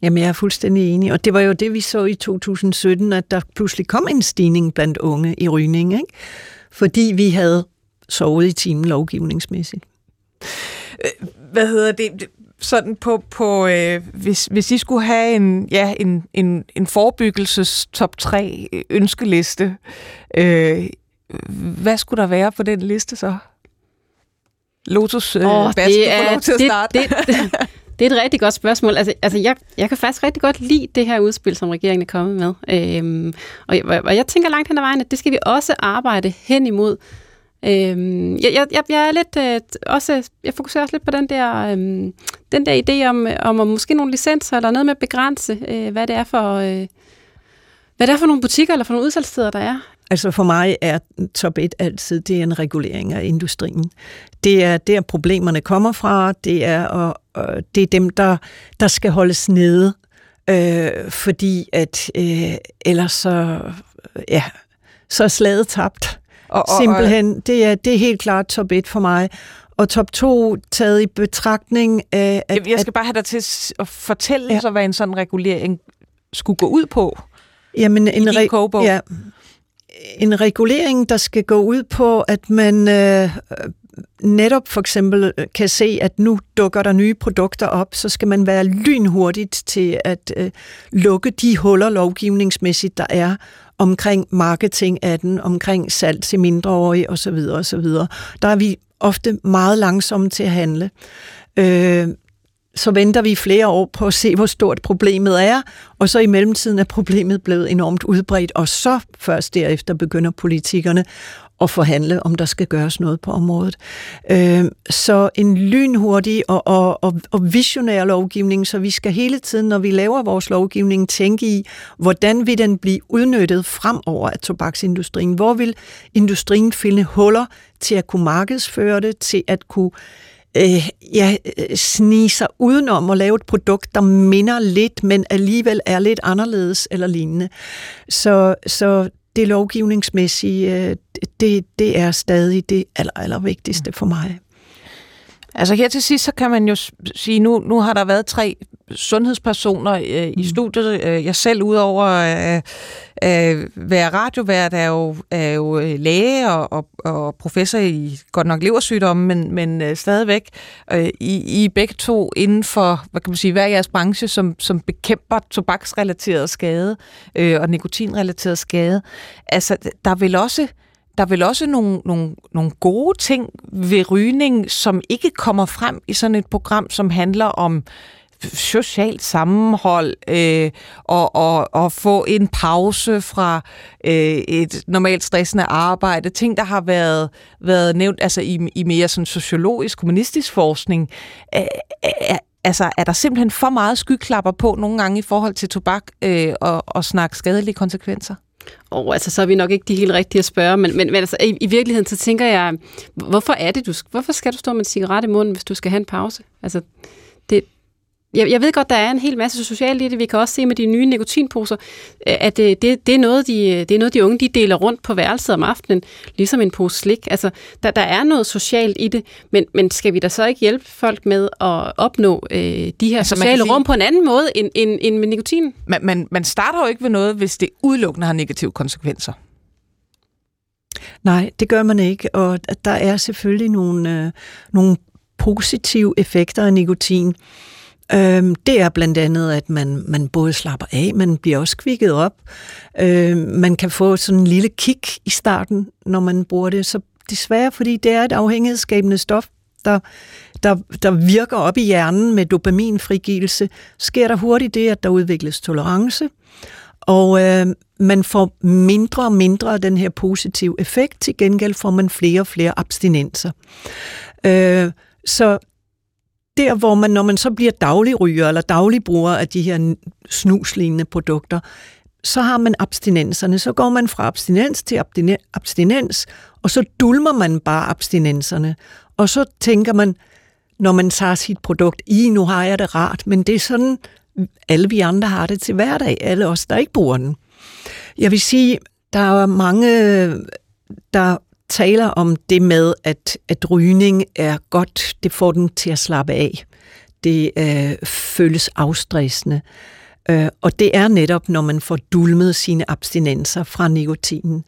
Jamen, jeg er fuldstændig enig. Og det var jo det, vi så i 2017, at der pludselig kom en stigning blandt unge i rygning, ikke? fordi vi havde sovet i timen lovgivningsmæssigt. Øh, hvad hedder det? Sådan på, på øh, hvis, hvis I skulle have en, ja, en, en, en forebyggelses top 3 ønskeliste, øh, hvad skulle der være på den liste så? Lotus øh, oh, det er, lov til at starte? Det, det, det er et rigtig godt spørgsmål. Altså, altså jeg, jeg kan faktisk rigtig godt lide det her udspil, som regeringen er kommet med. Øhm, og, jeg, og jeg tænker langt hen ad vejen, at det skal vi også arbejde hen imod. Øhm, jeg, jeg, jeg er lidt øh, også, jeg fokuserer også lidt på den der, øhm, den der idé om, om, om måske nogle licenser eller noget med at begrænse, øh, hvad det er for, øh, hvad det er for nogle butikker eller for nogle udsalgssteder, der er. Altså for mig er top 1 altid, det er en regulering af industrien. Det er der problemerne kommer fra, det er, og, og det er dem, der, der skal holdes nede, øh, fordi at øh, ellers så, ja, så er slaget tabt. Og, og, Simpelthen, det er, det er helt klart top 1 for mig. Og top 2 taget i betragtning af... At, jeg skal bare have dig til at fortælle ja. så, hvad en sådan regulering skulle gå ud på. Jamen, en, re- ja, en regulering, der skal gå ud på, at man øh, netop for eksempel øh, kan se, at nu dukker der nye produkter op, så skal man være lynhurtigt til at øh, lukke de huller lovgivningsmæssigt, der er omkring marketing af den, omkring salg til mindreårige osv. osv. Der er vi ofte meget langsomme til at handle. Øh, så venter vi flere år på at se, hvor stort problemet er, og så i mellemtiden er problemet blevet enormt udbredt, og så først derefter begynder politikerne at forhandle, om der skal gøres noget på området. Øh, så en lynhurtig og, og, og, og visionær lovgivning, så vi skal hele tiden, når vi laver vores lovgivning, tænke i, hvordan vil den blive udnyttet fremover af tobaksindustrien? Hvor vil industrien finde huller til at kunne markedsføre det, til at kunne øh, ja, snige sig udenom at lave et produkt, der minder lidt, men alligevel er lidt anderledes eller lignende. Så, så det lovgivningsmæssige, øh, det, det er stadig det aller, aller vigtigste for mig. Altså her til sidst, så kan man jo sige, nu, nu har der været tre sundhedspersoner øh, i mm. studiet. Øh, jeg selv, udover at øh, øh, være radiovært, er jo, er jo øh, læge og, og, og professor i godt nok leversygdomme, men, men øh, stadigvæk øh, I, I begge to inden for, hvad kan man sige, hver jeres branche, som, som bekæmper tobaksrelateret skade øh, og nikotinrelateret skade. Altså, der vil også der er vel også nogle, nogle, nogle gode ting ved rygning, som ikke kommer frem i sådan et program, som handler om socialt sammenhold øh, og, og, og få en pause fra øh, et normalt stressende arbejde. Ting, der har været, været nævnt altså i, i mere sådan sociologisk, kommunistisk forskning. Øh, øh, altså, er der simpelthen for meget skyklapper på nogle gange i forhold til tobak øh, og, og snakke skadelige konsekvenser? Og oh, altså, så er vi nok ikke de helt rigtige at spørge, men, men, men altså, i, i virkeligheden, så tænker jeg, hvorfor er det, du, hvorfor skal du stå med en cigaret i munden, hvis du skal have en pause? Altså, det, jeg, jeg ved godt, der er en hel masse socialt i det. Vi kan også se med de nye nikotinposer, øh, at det, det, det, er, noget, de, det er noget, de unge de deler rundt på værelset om aftenen, ligesom en pose slik. Altså, der, der er noget socialt i det, men, men skal vi da så ikke hjælpe folk med at opnå øh, de her altså, sociale sige, rum på en anden måde end, end, end med nikotin? Man, man, man starter jo ikke ved noget, hvis det udelukkende har negative konsekvenser. Nej, det gør man ikke, og der er selvfølgelig nogle, øh, nogle positive effekter af nikotin. Øhm, det er blandt andet, at man, man både slapper af, man bliver også kvikket op. Øhm, man kan få sådan en lille kick i starten, når man bruger det. Så desværre, fordi det er et afhængighedsskabende stof, der, der, der virker op i hjernen med dopaminfrigivelse, sker der hurtigt det, at der udvikles tolerance, og øh, man får mindre og mindre af den her positive effekt, til gengæld får man flere og flere abstinenser. Øh, så der, hvor man, når man så bliver dagligryger eller dagligbruger af de her snuslignende produkter, så har man abstinenserne. Så går man fra abstinens til abstinens, og så dulmer man bare abstinenserne. Og så tænker man, når man tager sit produkt, i nu har jeg det rart, men det er sådan, alle vi andre har det til hverdag, alle os, der ikke bruger den. Jeg vil sige, der er mange, der taler om det med, at, at rygning er godt, det får den til at slappe af. Det øh, føles afstressende. Øh, og det er netop, når man får dulmet sine abstinenser fra nikotinen.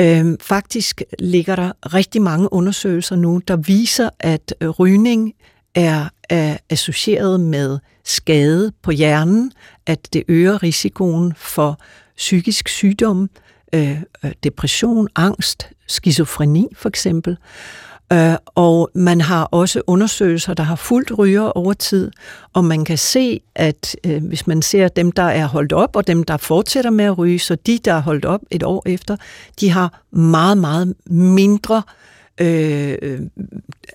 Øh, faktisk ligger der rigtig mange undersøgelser nu, der viser, at øh, rygning er, er associeret med skade på hjernen, at det øger risikoen for psykisk sygdom, Øh, øh, depression, angst, skizofreni for eksempel. Øh, og man har også undersøgelser, der har fuldt ryger over tid, og man kan se, at øh, hvis man ser dem, der er holdt op, og dem, der fortsætter med at ryge, så de, der er holdt op et år efter, de har meget, meget mindre øh, Øh, øh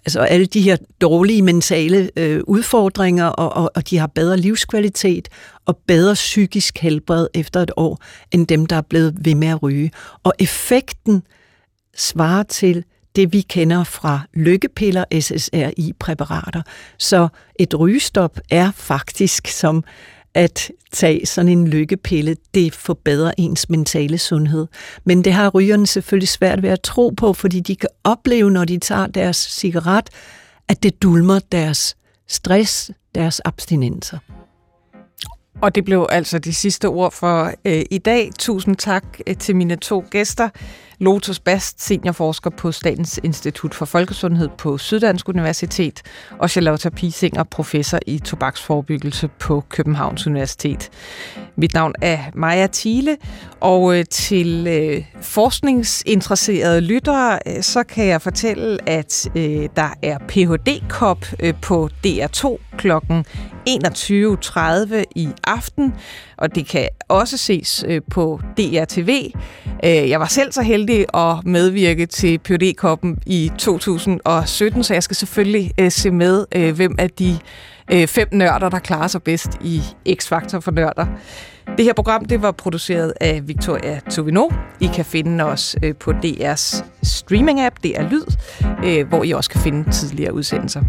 altså alle de her dårlige mentale øh, udfordringer, og, og, og de har bedre livskvalitet og bedre psykisk helbred efter et år, end dem, der er blevet ved med at ryge. Og effekten svarer til det, vi kender fra lykkepiller, SSRI-præparater. Så et rygestop er faktisk som at tage sådan en lykkepille, det forbedrer ens mentale sundhed. Men det har rygerne selvfølgelig svært ved at tro på, fordi de kan opleve, når de tager deres cigaret, at det dulmer deres stress, deres abstinenser. Og det blev altså de sidste ord for øh, i dag. Tusind tak øh, til mine to gæster. Lotus Bast, seniorforsker på Statens Institut for Folkesundhed på Syddansk Universitet, og Charlotte Pisinger, professor i tobaksforebyggelse på Københavns Universitet. Mit navn er Maja Thiele, og øh, til øh, forskningsinteresserede lyttere, øh, så kan jeg fortælle, at øh, der er Ph.D.-kop øh, på DR2 kl. 21.30 i aften, og det kan også ses øh, på DRTV. Øh, jeg var selv så heldig at medvirke til phd koppen i 2017, så jeg skal selvfølgelig øh, se med, øh, hvem af de øh, fem nørder, der klarer sig bedst i X-Factor for nørder. Det her program det var produceret af Victoria Tovino. I kan finde os øh, på DR's streaming-app, DR Lyd, øh, hvor I også kan finde tidligere udsendelser.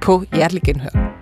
På hjertelig genhør.